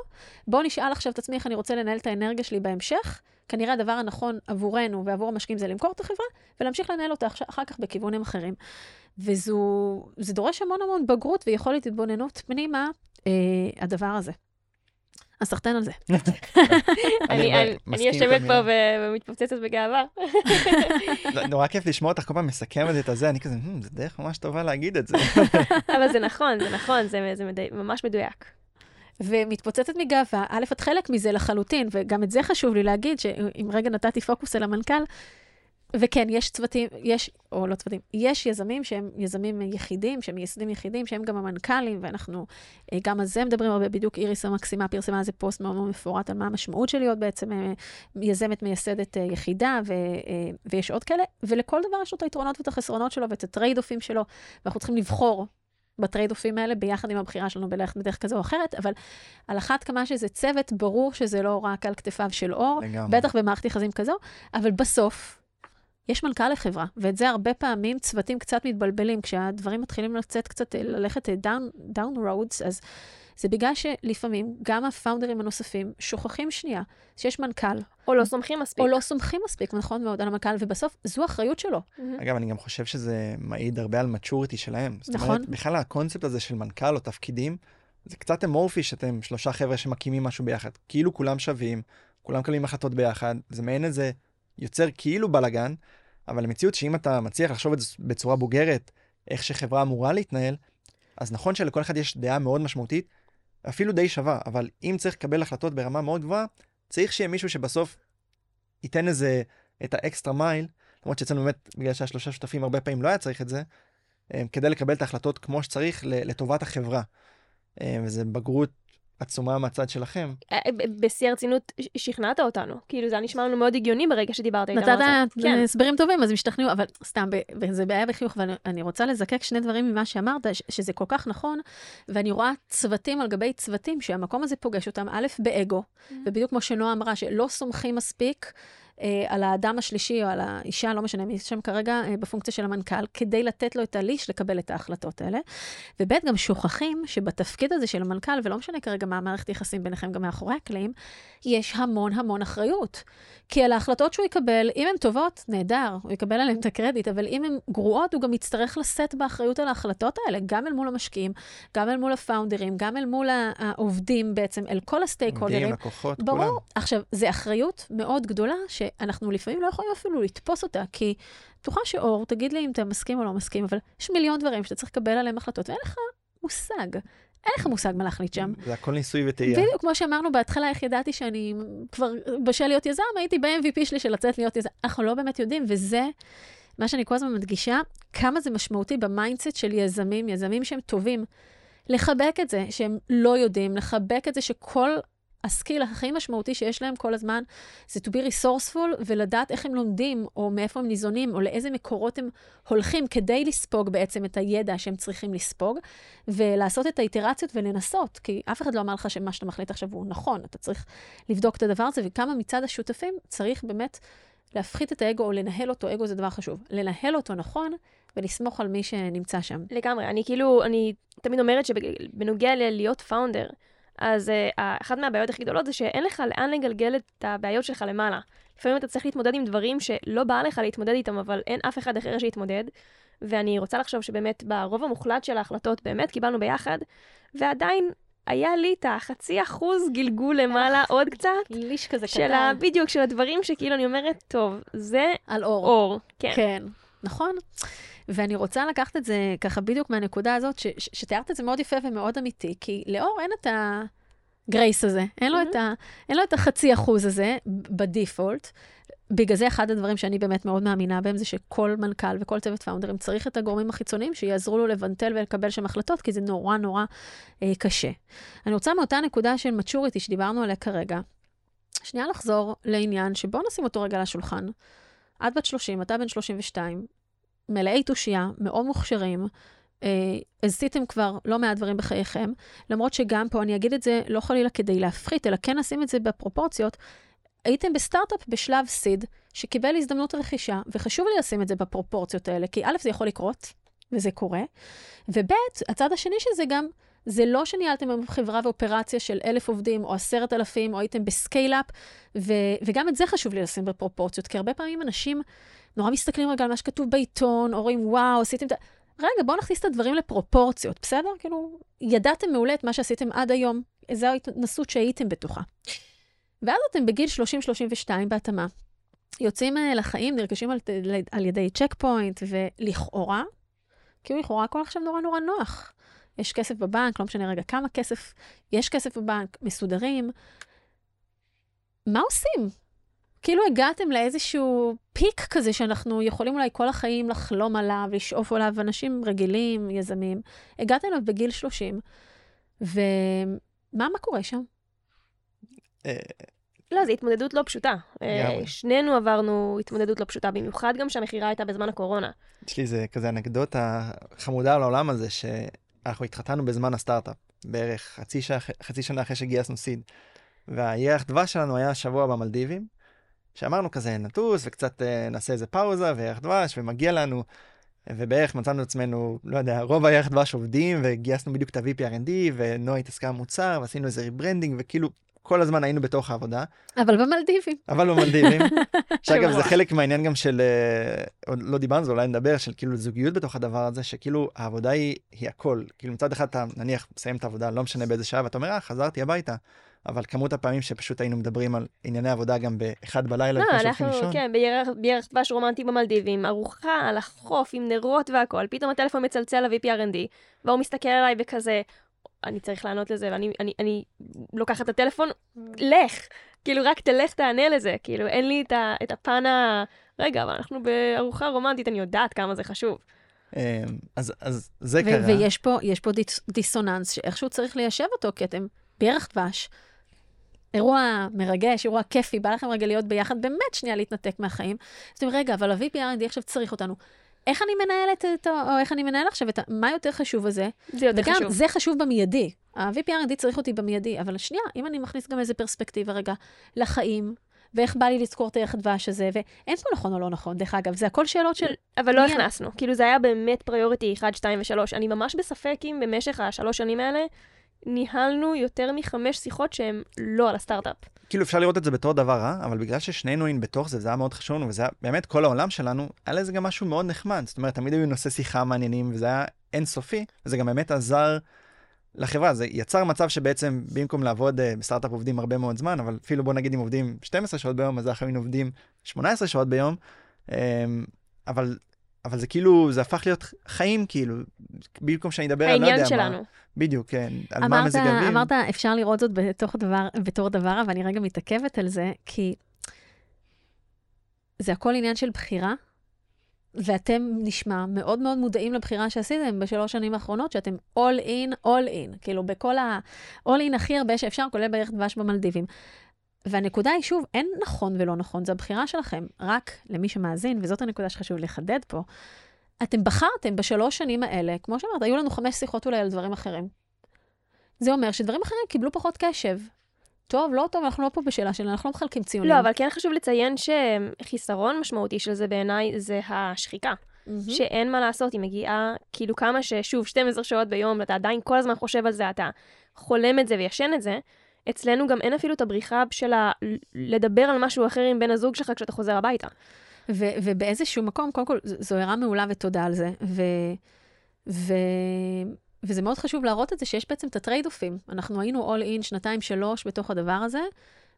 בואו נשאל עכשיו את עצמי איך אני רוצה לנהל את האנרגיה שלי בהמשך. כנראה הדבר הנכון עבורנו ועבור המשקיעים זה למכור את החברה, ולהמשיך לנהל אותה אחר כך בכיוונים אחרים. וזה דורש המון המון בגרות ויכולת התבוננות פנימה, אה, הדבר הזה. אז סחטיין על זה. אני יושבת פה ומתפוצצת בגאווה. נורא כיף לשמוע אותך כל פעם מסכמת את הזה, אני כזה, hmm, זה דרך ממש טובה להגיד את זה. אבל זה נכון, זה נכון, זה ממש מדויק. ומתפוצצת מגאווה, א', את חלק מזה לחלוטין, וגם את זה חשוב לי להגיד, שאם רגע נתתי פוקוס על המנכ"ל, וכן, יש צוותים, יש, או לא צוותים, יש יזמים שהם יזמים יחידים, שהם מייסדים יחידים, שהם גם המנכ"לים, ואנחנו אה, גם על זה מדברים הרבה. בדיוק איריס המקסימה פרסמה איזה פוסט מאוד מאוד מפורט על מה המשמעות של להיות בעצם אה, יזמת מייסדת אה, יחידה, ו, ויש עוד כאלה, ולכל דבר יש לו את היתרונות ואת החסרונות שלו ואת ה-trade-off ים שלו, ואנחנו צריכים לבחור ב-trade-off ים האלה, ביחד עם הבחירה שלנו ללכת בדרך כזו או אחרת, אבל על אחת כמה שזה צוות, ברור שזה לא רק על כתפיו של אור, לגמרי. בטח במערכת יחסים כזו, אבל בסוף, יש מנכ"ל לחברה, ואת זה הרבה פעמים צוותים קצת מתבלבלים, כשהדברים מתחילים לצאת קצת, אה, ללכת down, down roads, אז זה בגלל שלפעמים גם ה-founder ים הנוספים שוכחים שנייה שיש מנכ"ל, או לא סומכים מספיק. או לא סומכים מספיק, נכון מאוד, על המנכ"ל, ובסוף זו אחריות שלו. אגב, אני גם חושב שזה מעיד הרבה על maturity שלהם. נכון. זאת אומרת, בכלל הקונספט הזה של מנכ"ל או תפקידים, זה קצת אמורפי שאתם שלושה חבר'ה שמקימים משהו ביחד. כאילו כולם שווים, כולם מקבלים החלטות ביחד, זה מעין איזה יוצר כאילו בלאגן, אבל המציאות שאם אתה מצליח לחשוב את זה בצורה בוגרת, איך שחברה אמורה להתנהל, אז נכון שלכל אחד יש דעה מאוד משמעותית, אפילו די שווה, אבל אם צריך לקבל החלטות ברמה מאוד גבוהה, צריך שיהיה מישהו שבסוף ייתן איזה, את האקסטרה מייל, למרות שאצלנו באמת, בגלל שהשלושה שותפים הרבה פעמים לא היה צריך את זה, אה, כדי לקבל את ההחלטות כמו שצריך לטובת החברה. אה, וזה בגרות עצומה מהצד שלכם. אה, בשיא הרצינות, שכנעת אותנו. כאילו, זה היה נשמע לנו מאוד הגיוני ברגע שדיברת איתם. נתת זה. כן. הסברים טובים, אז הם השתכנעו, אבל סתם, וזה בעיה בחיוך, ואני רוצה לזקק שני דברים ממה שאמרת, שזה כל כך נכון, ואני רואה צוותים על גבי צוותים, שהמקום הזה פוגש אותם, א', באגו, ובדיוק כמו שנועה אמרה, שלא סומכים מספיק. אה, על האדם השלישי או על האישה, לא משנה מי שם כרגע, אה, בפונקציה של המנכ"ל, כדי לתת לו את הליש לקבל את ההחלטות האלה. וב' גם שוכחים שבתפקיד הזה של המנכ"ל, ולא משנה כרגע מה המערכת יחסים ביניכם גם מאחורי הקלעים, יש המון המון אחריות. כי על ההחלטות שהוא יקבל, אם הן טובות, נהדר, הוא יקבל עליהן את הקרדיט, אבל אם הן גרועות, הוא גם יצטרך לשאת באחריות על ההחלטות האלה, גם אל מול המשקיעים, גם אל מול הפאונדרים, גם אל מול העובדים בעצם, אל כל הסטייק עובדים, הולדרים. לקוחות, ברור. כולם. עכשיו, זו אחריות מאוד גדולה, שאנחנו לפעמים לא יכולים אפילו לתפוס אותה, כי בטוחה שאור, תגיד לי אם אתה מסכים או לא מסכים, אבל יש מיליון דברים שאתה צריך לקבל עליהם החלטות, ואין לך מושג. אין לך מושג מה להחליט שם. זה הכל ניסוי וטעייה. בדיוק, כמו שאמרנו בהתחלה, איך ידעתי שאני כבר בשל להיות יזם, הייתי ב-MVP שלי של לצאת להיות יזם. אנחנו לא באמת יודעים, וזה מה שאני כל הזמן מדגישה, כמה זה משמעותי ב-mindset של יזמים, יזמים שהם טובים. לחבק את זה שהם לא יודעים, לחבק את זה שכל ה-skill הכי משמעותי שיש להם כל הזמן זה to be resourceful ולדעת איך הם לומדים, או מאיפה הם ניזונים, או לאיזה מקורות הם הולכים כדי לספוג בעצם את הידע שהם צריכים לספוג, ולעשות את האיטרציות ולנסות, כי אף אחד לא אמר לך שמה שאתה מחליט עכשיו הוא נכון, אתה צריך לבדוק את הדבר הזה, וכמה מצד השותפים צריך באמת להפחית את האגו או לנהל אותו, אגו זה דבר חשוב, לנהל אותו נכון ולסמוך על מי שנמצא שם. לגמרי, אני כאילו, אני תמיד אומרת שבנוגע ללהיות פאונדר, אז uh, אחת מהבעיות הכי גדולות זה שאין לך לאן לגלגל את הבעיות שלך למעלה. לפעמים אתה צריך להתמודד עם דברים שלא בא לך להתמודד איתם, אבל אין אף אחד אחר שיתמודד. ואני רוצה לחשוב שבאמת ברוב המוחלט של ההחלטות באמת קיבלנו ביחד, ועדיין היה לי את החצי אחוז גלגול למעלה עוד קצת, ליש כזה של ה... קטן בדיוק, של הדברים שכאילו אני אומרת, טוב, זה על אור. אור. כן. כן, נכון. ואני רוצה לקחת את זה ככה בדיוק מהנקודה הזאת, ש- ש- שתיארת את זה מאוד יפה ומאוד אמיתי, כי לאור אין את הגרייס הזה, אין לו, את, ה, אין לו את החצי אחוז הזה בדיפולט. בגלל זה אחד הדברים שאני באמת מאוד מאמינה בהם, זה שכל מנכ"ל וכל צוות פאונדרים צריך את הגורמים החיצוניים שיעזרו לו לבנטל ולקבל שם החלטות, כי זה נורא נורא אה, קשה. אני רוצה מאותה נקודה של maturity שדיברנו עליה כרגע, שנייה לחזור לעניין שבואו נשים אותו רגע על השולחן. את בת 30, אתה בן 32, מלאי תושייה, מאוד מוכשרים, אה, עשיתם כבר לא מעט דברים בחייכם, למרות שגם פה, אני אגיד את זה לא חלילה כדי להפחית, אלא כן נשים את זה בפרופורציות, הייתם בסטארט-אפ בשלב seed, שקיבל הזדמנות רכישה, וחשוב לי לשים את זה בפרופורציות האלה, כי א', זה יכול לקרות, וזה קורה, וב', הצד השני של זה גם, זה לא שניהלתם היום חברה ואופרציה של אלף עובדים או עשרת אלפים, או הייתם ב-scale-up, ו- וגם את זה חשוב לי לשים בפרופורציות, כי הרבה פעמים אנשים נורא מסתכלים רגע על מה שכתוב בעיתון, או אומרים, וואו, עשיתם את ה... רגע, בואו נכניס את הדברים לפרופורציות, בסדר? כאילו, ידעתם מעולה את מה שעשיתם עד היום, זו ההתנסות שהייתם בתוכה. ואז אתם בגיל 30-32 בהתאמה, יוצאים אה, לחיים, נרכשים על, על ידי צ'ק פוינט, ולכאורה, כאילו לכאורה הכל עכשיו נורא נורא נוח. יש כסף בבנק, לא משנה רגע כמה כסף, יש כסף בבנק, מסודרים. מה עושים? כאילו הגעתם לאיזשהו פיק כזה שאנחנו יכולים אולי כל החיים לחלום עליו, לשאוף עליו, אנשים רגילים, יזמים. הגעתם אליו בגיל 30, ומה מה קורה שם? אה, לא, זו התמודדות לא פשוטה. אה. שנינו עברנו התמודדות לא פשוטה, במיוחד גם שהמכירה הייתה בזמן הקורונה. יש לי איזה כזה אנקדוטה חמודה על העולם הזה, אנחנו התחתנו בזמן הסטארט-אפ, בערך חצי, שע, חצי שנה אחרי שגייסנו seed. והירח דבש שלנו היה שבוע במלדיבים, שאמרנו כזה נטוס וקצת uh, נעשה איזה פאוזה וירח דבש ומגיע לנו, ובערך מצאנו את עצמנו, לא יודע, רוב הירח דבש עובדים וגייסנו בדיוק את ה-VP R&D ונועה התעסקה במוצר ועשינו איזה rebranding וכאילו כל הזמן היינו בתוך העבודה. אבל במלדיבים. אבל במלדיבים. שאגב, זה חלק מהעניין גם של, אה, עוד לא דיברנו זה, אולי נדבר, של כאילו זוגיות בתוך הדבר הזה, שכאילו העבודה היא, היא הכל. כאילו מצד אחד אתה נניח מסיים את העבודה, לא משנה באיזה שעה, ואתה אומר, אה, חזרתי הביתה. אבל כמות הפעמים שפשוט היינו מדברים על ענייני עבודה גם באחד בלילה לא, אנחנו, לישון. כן, בירח בירח דבש רומנטי במלדיבים, ארוחה על החוף עם נרות והכל, פתאום הטלפון מצלצל ל-VPRND, והוא מסתכל עליי בכזה, אני צריך לענות לזה, ואני אני, אני לוקחת את הטלפון, לך. כאילו, רק תלך תענה לזה. כאילו, אין לי את, ה, את הפן ה... רגע, אבל אנחנו בארוחה רומנטית, אני יודעת כמה זה חשוב. אמ, אז, אז זה ו- קרה. ויש פה, יש פה דיס- דיסוננס שאיכשהו צריך ליישב אותו, כי אתם בירח דבש. אירוע מרגש, אירוע כיפי, בא לכם רגע להיות ביחד, באמת שנייה להתנתק מהחיים. אז אתם אומרים, רגע, אבל ה-VPRND עכשיו צריך אותנו. איך אני מנהלת את. או איך אני מנהל עכשיו את ה... מה יותר חשוב בזה? זה יותר וגם, חשוב. זה חשוב במיידי. ה-VPRND צריך אותי במיידי, אבל שנייה, אם אני מכניס גם איזה פרספקטיבה רגע לחיים, ואיך בא לי לזכור את הירח דבש הזה, ואין פה נכון או לא נכון, דרך אגב, זה הכל שאלות של... אבל לא הכנסנו. כאילו, זה היה באמת פריוריטי 1, 2 ו-3. אני ממש בספק אם במשך השלוש שנים האלה ניהלנו יותר מחמש שיחות שהן לא על הסטארט-אפ. כאילו אפשר לראות את זה בתור דבר רע, אבל בגלל ששנינו היינו בתוך זה, זה היה מאוד חשוב לנו, וזה היה באמת כל העולם שלנו, היה לזה גם משהו מאוד נחמד. זאת אומרת, תמיד היו נושאי שיחה מעניינים, וזה היה אינסופי, וזה גם באמת עזר לחברה. זה יצר מצב שבעצם במקום לעבוד uh, בסטארט-אפ עובדים הרבה מאוד זמן, אבל אפילו בוא נגיד אם עובדים 12 שעות ביום, אז אנחנו היינו עובדים 18 שעות ביום, um, אבל... אבל זה כאילו, זה הפך להיות חיים, כאילו, במקום שאני אדבר על לא יודע העניין מה. שלנו. בדיוק, כן. על מה אמרת, מזג אוויר. אמרת, אפשר לראות זאת בתוך דבר, בתור דבר רע, ואני רגע מתעכבת על זה, כי זה הכל עניין של בחירה, ואתם נשמע מאוד מאוד מודעים לבחירה שעשיתם בשלוש שנים האחרונות, שאתם all in, all in, כאילו בכל ה-all in הכי הרבה שאפשר, כולל בערך דבש במלדיבים. והנקודה היא, שוב, אין נכון ולא נכון, זו הבחירה שלכם. רק למי שמאזין, וזאת הנקודה שחשוב לחדד פה, אתם בחרתם בשלוש שנים האלה, כמו שאמרת, היו לנו חמש שיחות אולי על דברים אחרים. זה אומר שדברים אחרים קיבלו פחות קשב. טוב, לא טוב, אנחנו לא פה בשאלה שלנו, אנחנו לא מחלקים ציונים. לא, אבל כן חשוב לציין שחיסרון משמעותי של זה בעיניי זה השחיקה. מהמם. שאין מה לעשות, היא מגיעה, כאילו כמה ששוב, 12 שעות ביום, אתה עדיין כל הזמן חושב על זה, אתה חולם את זה וישן את זה, אצלנו גם אין אפילו את הבריחה של ה... לדבר על משהו אחר עם בן הזוג שלך כשאתה חוזר הביתה. ו- ובאיזשהו מקום, קודם כל, זו הערה מעולה ותודה על זה. ו- ו- וזה מאוד חשוב להראות את זה שיש בעצם את הטרייד-אופים. אנחנו היינו all in שנתיים, שלוש בתוך הדבר הזה,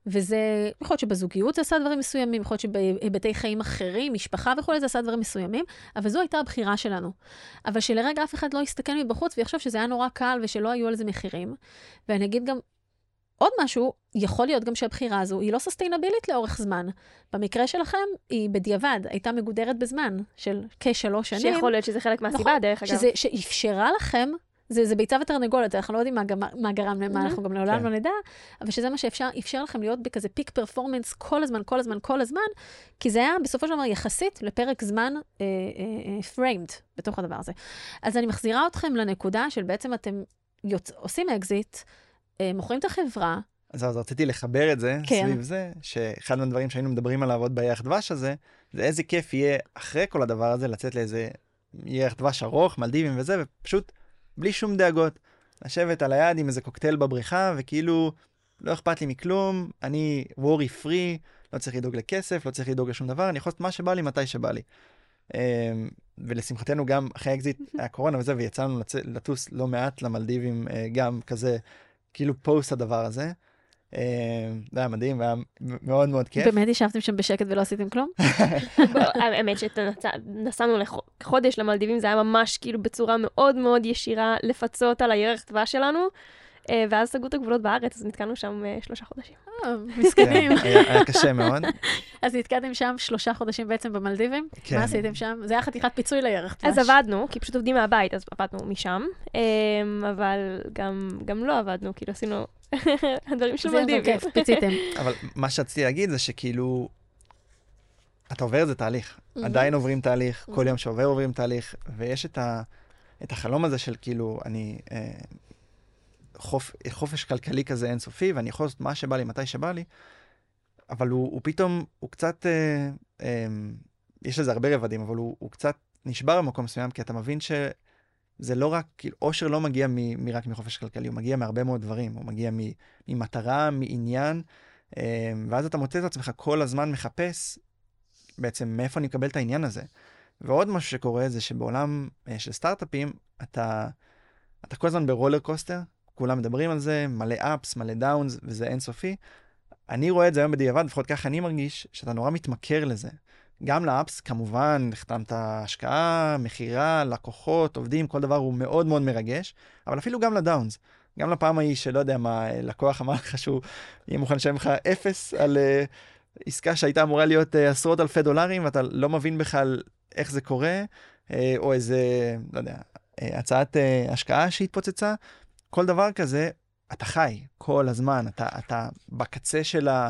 וזה, יכול להיות שבזוגיות זה עשה דברים מסוימים, יכול להיות שבהיבטי חיים אחרים, משפחה וכולי, זה עשה דברים מסוימים, אבל זו הייתה הבחירה שלנו. אבל שלרגע אף אחד לא יסתכל מבחוץ ויחשוב שזה היה נורא קל ושלא היו על זה מחירים. ואני אגיד גם עוד משהו, יכול להיות גם שהבחירה הזו היא לא סוסטיינבילית לאורך זמן. במקרה שלכם, היא בדיעבד הייתה מגודרת בזמן של כשלוש שנים. שיכול להיות שזה חלק מהסיבה, נכון, דרך אגב. שזה, שאפשרה לכם, זה, זה ביצה ותרנגולת, אנחנו לא יודעים מה, מה גרם למה, Mhm. אנחנו גם לעולם כן. לא נדע, אבל שזה מה שאפשר, אפשר לכם להיות בכזה פיק פרפורמנס כל הזמן, כל הזמן, כל הזמן, כי זה היה בסופו של דבר יחסית לפרק זמן אה, אה, אה, framed בתוך הדבר הזה. אז אני מחזירה אתכם לנקודה של בעצם אתם יוצ... עושים אקזיט, אה, מוכרים את החברה, אז, אז רציתי לחבר את זה כן. סביב זה, שאחד מהדברים שהיינו מדברים עליו עוד בירח דבש הזה, זה איזה כיף יהיה אחרי כל הדבר הזה לצאת לאיזה ירח דבש ארוך, מלדיבים וזה, ופשוט בלי שום דאגות. לשבת על היד עם איזה קוקטייל בבריכה, וכאילו, לא אכפת לי מכלום, אני worry free, לא צריך לדאוג לכסף, לא צריך לדאוג לשום דבר, אני יכול לעשות מה שבא לי מתי שבא לי. אמ, ולשמחתנו גם אחרי האקזיט היה קורונה וזה, ויצא לנו לצ... לטוס לא מעט למלדיבים, אה, גם כזה, כאילו פוסט הדבר הזה. אה, זה היה מדהים, והיה מאוד מאוד כיף. באמת ישבתם שם בשקט ולא עשיתם כלום? האמת שנסענו לחודש למלדיבים, זה היה ממש כאילו בצורה מאוד מאוד ישירה לפצות על הירח דבש שלנו, ואז סגרו את הגבולות בארץ, אז נתקענו שם אה, שלושה חודשים. אה, מסכנים. כן, היה, קשה מאוד. אז נתקעתם שם שלושה חודשים בעצם במלדיבים? כן. מה עשיתם שם? זה היה חתיכת פיצוי לירח דבש. אז עבדנו, כי פשוט עובדים מהבית, אז עבדנו משם, אה, אבל גם, גם לא עבדנו, כאילו עשינו הדברים של זה מלדיבים. כיף, פיציתם. אבל מה שרציתי להגיד זה שכאילו, אתה עובר איזה תהליך. עדיין עוברים תהליך, כל. יום שעובר עוברים תהליך, ויש. את החלום הזה של כאילו, אני... חופ, חופש כלכלי כזה אינסופי, ואני יכול לעשות מה שבא לי, מתי שבא לי, אבל הוא, הוא פתאום, הוא קצת, אה, אה, יש לזה הרבה רבדים, אבל הוא, הוא קצת נשבר במקום מסוים, כי אתה מבין שזה לא רק, כאילו, אושר לא מגיע מ, מ, רק מחופש כלכלי, הוא מגיע מהרבה מאוד דברים, הוא מגיע מ, ממטרה, מעניין, אה, ואז אתה מוצא את עצמך כל הזמן מחפש בעצם מאיפה אני מקבל את העניין הזה. ועוד משהו שקורה זה שבעולם אה, של סטארט-אפים, אתה, אתה כל הזמן ברולר קוסטר, כולם מדברים על זה, מלא אפס, מלא דאונס, וזה אינסופי. אני רואה את זה היום בדיעבד, לפחות ככה אני מרגיש, שאתה נורא מתמכר לזה. גם לאפס, כמובן, החתמת השקעה, מכירה, לקוחות, עובדים, כל דבר הוא מאוד מאוד מרגש, אבל אפילו גם לדאונס. גם לפעם ההיא שלא יודע מה, לקוח אמר לך שהוא יהיה מוכן לשלם לך אפס על uh, עסקה שהייתה אמורה להיות uh, עשרות אלפי דולרים, ואתה לא מבין בכלל איך זה קורה, uh, או איזה, לא יודע, uh, הצעת uh, השקעה שהתפוצצה, כל דבר כזה, אתה חי כל הזמן, אתה, אתה בקצה של, ה,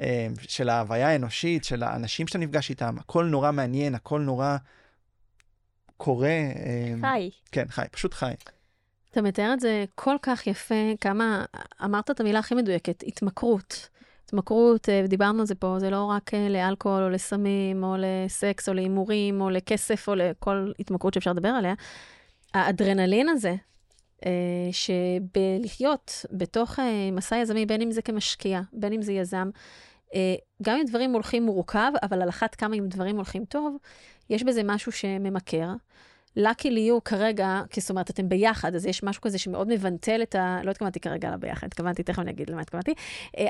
אה, של ההוויה האנושית, של האנשים שאתה נפגש איתם, הכל נורא מעניין, הכל נורא קורה. אה, חי. כן, חי, פשוט חי. אתה מתאר את זה כל כך יפה, כמה, אמרת את המילה הכי מדויקת, התמכרות. התמכרות, אה, דיברנו על זה פה, זה לא רק לאלכוהול או לסמים או לסקס או להימורים או לכסף או לכל התמכרות שאפשר לדבר עליה. האדרנלין הזה, שבלחיות בתוך אה, מסע יזמי, בין אם זה כמשקיע, בין אם זה יזם, אה, גם אם דברים הולכים מורכב, אבל על אחת כמה אם דברים הולכים טוב, יש בזה משהו שממכר. לאקי ליו כרגע, כי זאת אומרת, אתם ביחד, אז יש משהו כזה שמאוד מבנטל את ה... לא התכוונתי כרגע ביחד, התכוונתי, תכף אני אגיד למה התכוונתי.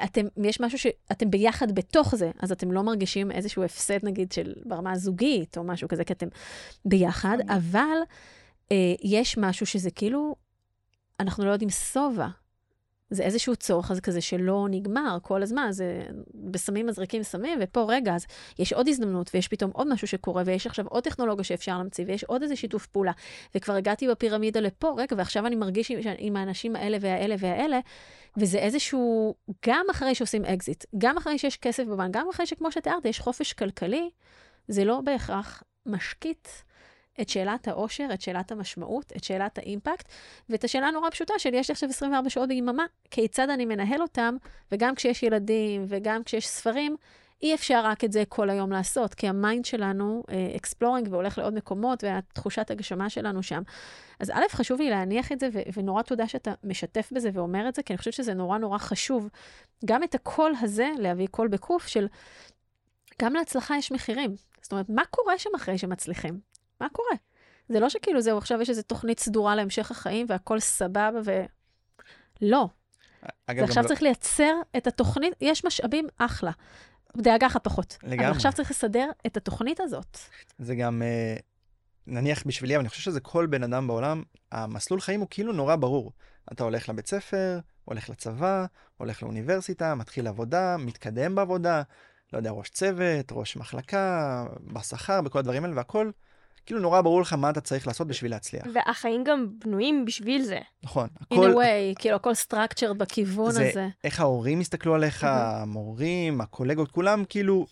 אתם, יש משהו שאתם ביחד בתוך זה, אז אתם לא מרגישים איזשהו הפסד, נגיד, של ברמה הזוגית, או משהו כזה, כי אתם ביחד, אבל אה, יש משהו שזה כאילו אנחנו לא יודעים שובע. זה איזשהו צורך הזה כזה שלא נגמר כל הזמן, זה בסמים מזריקים סמים, ופה רגע, אז יש עוד הזדמנות, ויש פתאום עוד משהו שקורה, ויש עכשיו עוד טכנולוגיה שאפשר להמציא, ויש עוד איזה שיתוף פעולה. וכבר הגעתי בפירמידה לפה, רגע, ועכשיו אני מרגיש עם, עם האנשים האלה והאלה והאלה, וזה איזשהו, גם אחרי שעושים אקזיט, גם אחרי שיש כסף בבנק, גם אחרי שכמו שתיארת, יש חופש כלכלי, זה לא בהכרח משקיט את שאלת העושר, את שאלת המשמעות, את שאלת האימפקט, ואת השאלה הנורא פשוטה של יש לי עכשיו 24 שעות ביממה, כיצד אני מנהל אותם, וגם כשיש ילדים וגם כשיש ספרים, אי אפשר רק את זה כל היום לעשות, כי ה-mind שלנו exploring uh, והולך לעוד מקומות, והתחושת הגשמה שלנו שם. אז א', חשוב לי להניח את זה, ונורא תודה שאתה משתף בזה ואומר את זה, כי אני חושבת שזה נורא נורא חשוב. גם את הקול הזה, להביא קול בקוף של, גם להצלחה יש מחירים. זאת אומרת, מה קורה שם אחרי שמצליחים? מה קורה? זה לא שכאילו זהו, עכשיו יש איזו תוכנית סדורה להמשך החיים והכל סבבה ו... לא. אגב, ועכשיו לא... צריך לייצר את התוכנית, יש משאבים אחלה. דאגה אחת פחות. לגמרי. אבל עכשיו צריך לסדר את התוכנית הזאת. זה גם, אה, נניח בשבילי, אבל אני חושב שזה כל בן אדם בעולם, המסלול חיים הוא כאילו נורא ברור. אתה הולך לבית ספר, הולך לצבא, הולך לאוניברסיטה, מתחיל עבודה, מתקדם בעבודה, לא יודע, ראש צוות, ראש מחלקה, בשכר, בכל הדברים האלה, והכל כאילו נורא ברור לך מה אתה צריך לעשות בשביל להצליח. והחיים גם בנויים בשביל זה. נכון. הכל... In a way, כאילו הכל structured בכיוון זה הזה. איך ההורים יסתכלו עליך, המורים, הקולגות, כולם כאילו...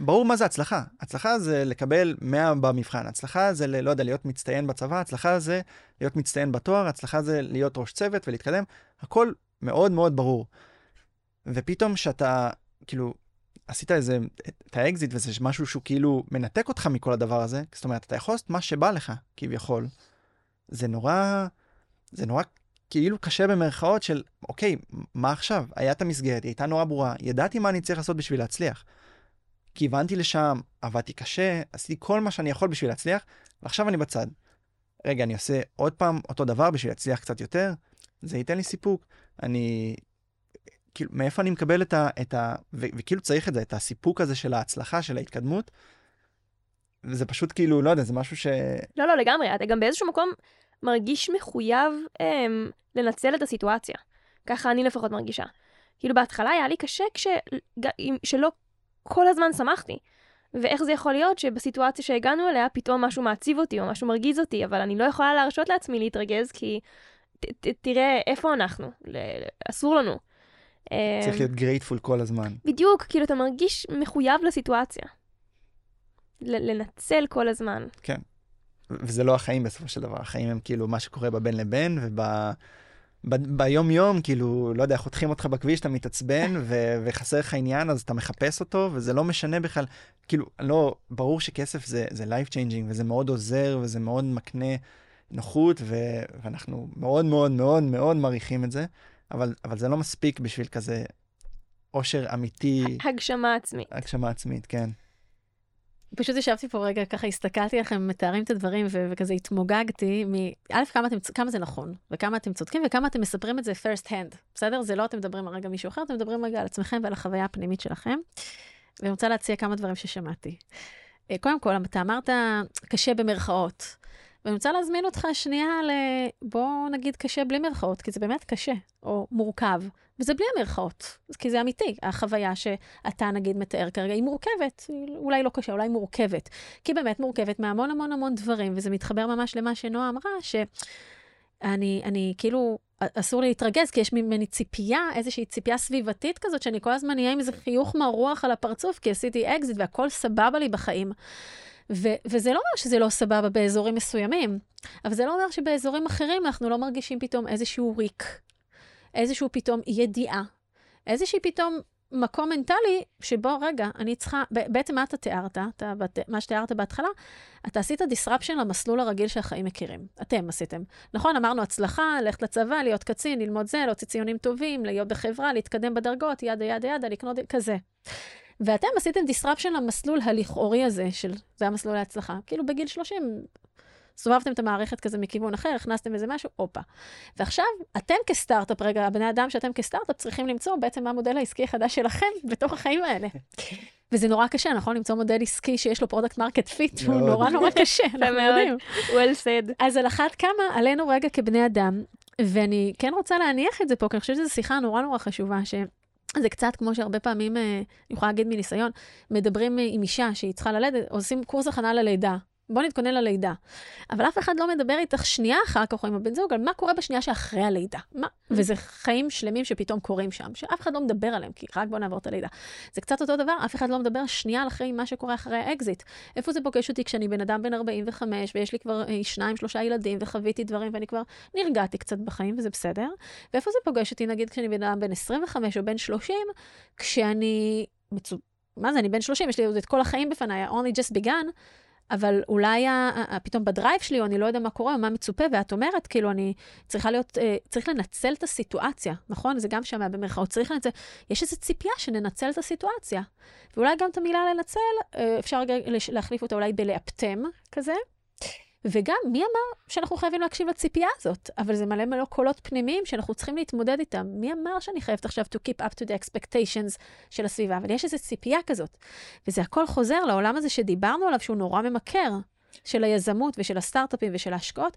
ברור מה זה הצלחה. הצלחה זה לקבל 100 במבחן, הצלחה זה, ל, לא יודע, להיות מצטיין בצבא, הצלחה זה להיות מצטיין בתואר, הצלחה זה להיות ראש צוות ולהתקדם, הכל מאוד מאוד ברור. ופתאום שאתה, כאילו, עשית איזה, את האקזיט וזה משהו שהוא כאילו מנתק אותך מכל הדבר הזה, זאת אומרת, אתה יכול לעשות מה שבא לך, כביכול. זה נורא, זה נורא כאילו קשה במרכאות של, אוקיי, מה עכשיו? היה את המסגרת, היא הייתה נורא ברורה, ידעתי מה אני צריך לעשות בשביל להצליח. כיוונתי לשם, עבדתי קשה, עשיתי כל מה שאני יכול בשביל להצליח, ועכשיו אני בצד. רגע, אני עושה עוד פעם אותו דבר בשביל להצליח קצת יותר, זה ייתן לי סיפוק. אני כאילו, מאיפה אני מקבל את ה... את ה ו, וכאילו צריך את זה, את הסיפוק הזה של ההצלחה, של ההתקדמות. וזה פשוט כאילו, לא יודע, זה משהו ש... לא, לא, לגמרי. אתה גם באיזשהו מקום מרגיש מחויב אמ, לנצל את הסיטואציה. ככה אני לפחות מרגישה. כאילו, בהתחלה היה לי קשה כש... שלא כל הזמן שמחתי. ואיך זה יכול להיות שבסיטואציה שהגענו אליה, פתאום משהו מעציב אותי או משהו מרגיז אותי, אבל אני לא יכולה להרשות לעצמי להתרגז, כי ת, ת, תראה איפה אנחנו, אסור לנו. צריך אמ, להיות גרייטפול כל הזמן. בדיוק, כאילו אתה מרגיש מחויב לסיטואציה. לנצל כל הזמן. כן. וזה לא החיים בסופו של דבר, החיים הם כאילו מה שקורה בבין לבין, וב... ב- ביום-יום, כאילו, לא יודע, חותכים אותך בכביש, אתה מתעצבן, ו- וחסר לך עניין, אז אתה מחפש אותו, וזה לא משנה בכלל. כאילו, לא, ברור שכסף זה, זה life changing, וזה מאוד עוזר, וזה מאוד מקנה נוחות, ו- ואנחנו מאוד מאוד מאוד מאוד מעריכים את זה, אבל, אבל זה לא מספיק בשביל כזה עושר אמיתי, הגשמה עצמית. הגשמה עצמית, כן. פשוט ישבתי פה רגע, ככה הסתכלתי לכם, מתארים את הדברים, ו- וכזה התמוגגתי מ... א', כמה, אתם, כמה זה נכון, וכמה אתם צודקים, וכמה אתם מספרים את זה first hand, בסדר? זה לא אתם מדברים על רגע מישהו אחר, אתם מדברים רגע על עצמכם ועל החוויה הפנימית שלכם. ואני רוצה להציע כמה דברים ששמעתי. אה, קודם כל, אתה אמרת קשה במרכאות. ואני רוצה להזמין אותך שנייה ל... בוא נגיד קשה בלי מרכאות, כי זה באמת קשה, או מורכב. וזה בלי המרכאות, כי זה אמיתי. החוויה שאתה נגיד מתאר כרגע היא מורכבת, אולי לא קשה, אולי מורכבת. כי באמת מורכבת מהמון המון המון דברים, וזה מתחבר ממש למה שנועה אמרה, שאני אני, כאילו, אסור לי להתרגז, כי יש ממני ציפייה, איזושהי ציפייה סביבתית כזאת, שאני כל הזמן אהיה עם איזה חיוך מרוח על הפרצוף, כי עשיתי אקזיט והכל סבבה לי בחיים. ו- וזה לא אומר שזה לא סבבה באזורים מסוימים, אבל זה לא אומר שבאזורים אחרים אנחנו לא מרגישים פתאום איזשהו ריק, איזשהו פתאום ידיעה, איזושהי פתאום מקום מנטלי שבו, רגע, אני צריכה, בעצם מה אתה תיארת, אתה, מה שתיארת בהתחלה, אתה עשית disruption למסלול הרגיל שהחיים מכירים. אתם עשיתם. נכון, אמרנו הצלחה, ללכת לצבא, להיות קצין, ללמוד זה, להוציא ציונים טובים, להיות בחברה, להתקדם בדרגות, ידה ידה ידה, לקנות כזה. ואתם עשיתם disruption למסלול הלכאורי הזה, של זה המסלול להצלחה. כאילו בגיל 30 סובבתם את המערכת כזה מכיוון אחר, הכנסתם איזה משהו, הופה. ועכשיו, אתם כסטארט-אפ, רגע, הבני אדם שאתם כסטארט-אפ צריכים למצוא בעצם מה המודל העסקי החדש שלכם בתוך החיים האלה. וזה נורא קשה, נכון? למצוא מודל עסקי שיש לו product market fit, הוא נורא נורא קשה, אנחנו יודעים. well said. אז על אחת כמה, עלינו רגע כבני אדם, ואני כן רוצה להניח את זה פה, כי אני חושבת שזו שיחה נורא נורא חשובה, ש... זה קצת כמו שהרבה פעמים, אה, אני יכולה להגיד מניסיון, מדברים עם אישה שהיא צריכה ללדת, עושים קורס הכנה ללידה. בוא נתכונן ללידה. אבל אף אחד לא מדבר איתך שנייה אחר כך, או עם הבן זוג, על מה קורה בשנייה שאחרי הלידה. מה? Mm. וזה חיים שלמים שפתאום קורים שם, שאף אחד לא מדבר עליהם, כי רק בוא נעבור את הלידה. זה קצת אותו דבר, אף אחד לא מדבר שנייה אחרי מה שקורה אחרי האקזיט. איפה זה פוגש אותי כשאני בן אדם בן 45, ויש לי כבר אה, שניים, שלושה ילדים, וחוויתי דברים, ואני כבר נרגעתי קצת בחיים, וזה בסדר. ואיפה זה פוגש אותי, נגיד, כשאני בן אדם בן 25 או בן 30, כשאני... מצו... מה זה, אני בן 30, יש לי עוד את כל החיים בפניי, only just begun. אבל אולי פתאום בדרייב שלי, או אני לא יודע מה קורה, או מה מצופה, ואת אומרת, כאילו, אני צריכה להיות, אה, צריך לנצל את הסיטואציה, נכון? זה גם שם במרכאות, צריך לנצל, יש איזו ציפייה שננצל את הסיטואציה. ואולי גם את המילה לנצל, אה, אפשר להחליף אותה אולי בלאפטם כזה. וגם, מי אמר שאנחנו חייבים להקשיב לציפייה הזאת? אבל זה מלא מלא קולות פנימיים שאנחנו צריכים להתמודד איתם. מי אמר שאני חייבת עכשיו to keep up to the expectations של הסביבה? אבל יש איזו ציפייה כזאת. וזה הכל חוזר לעולם הזה שדיברנו עליו, שהוא נורא ממכר, של היזמות ושל הסטארט-אפים ושל ההשקעות,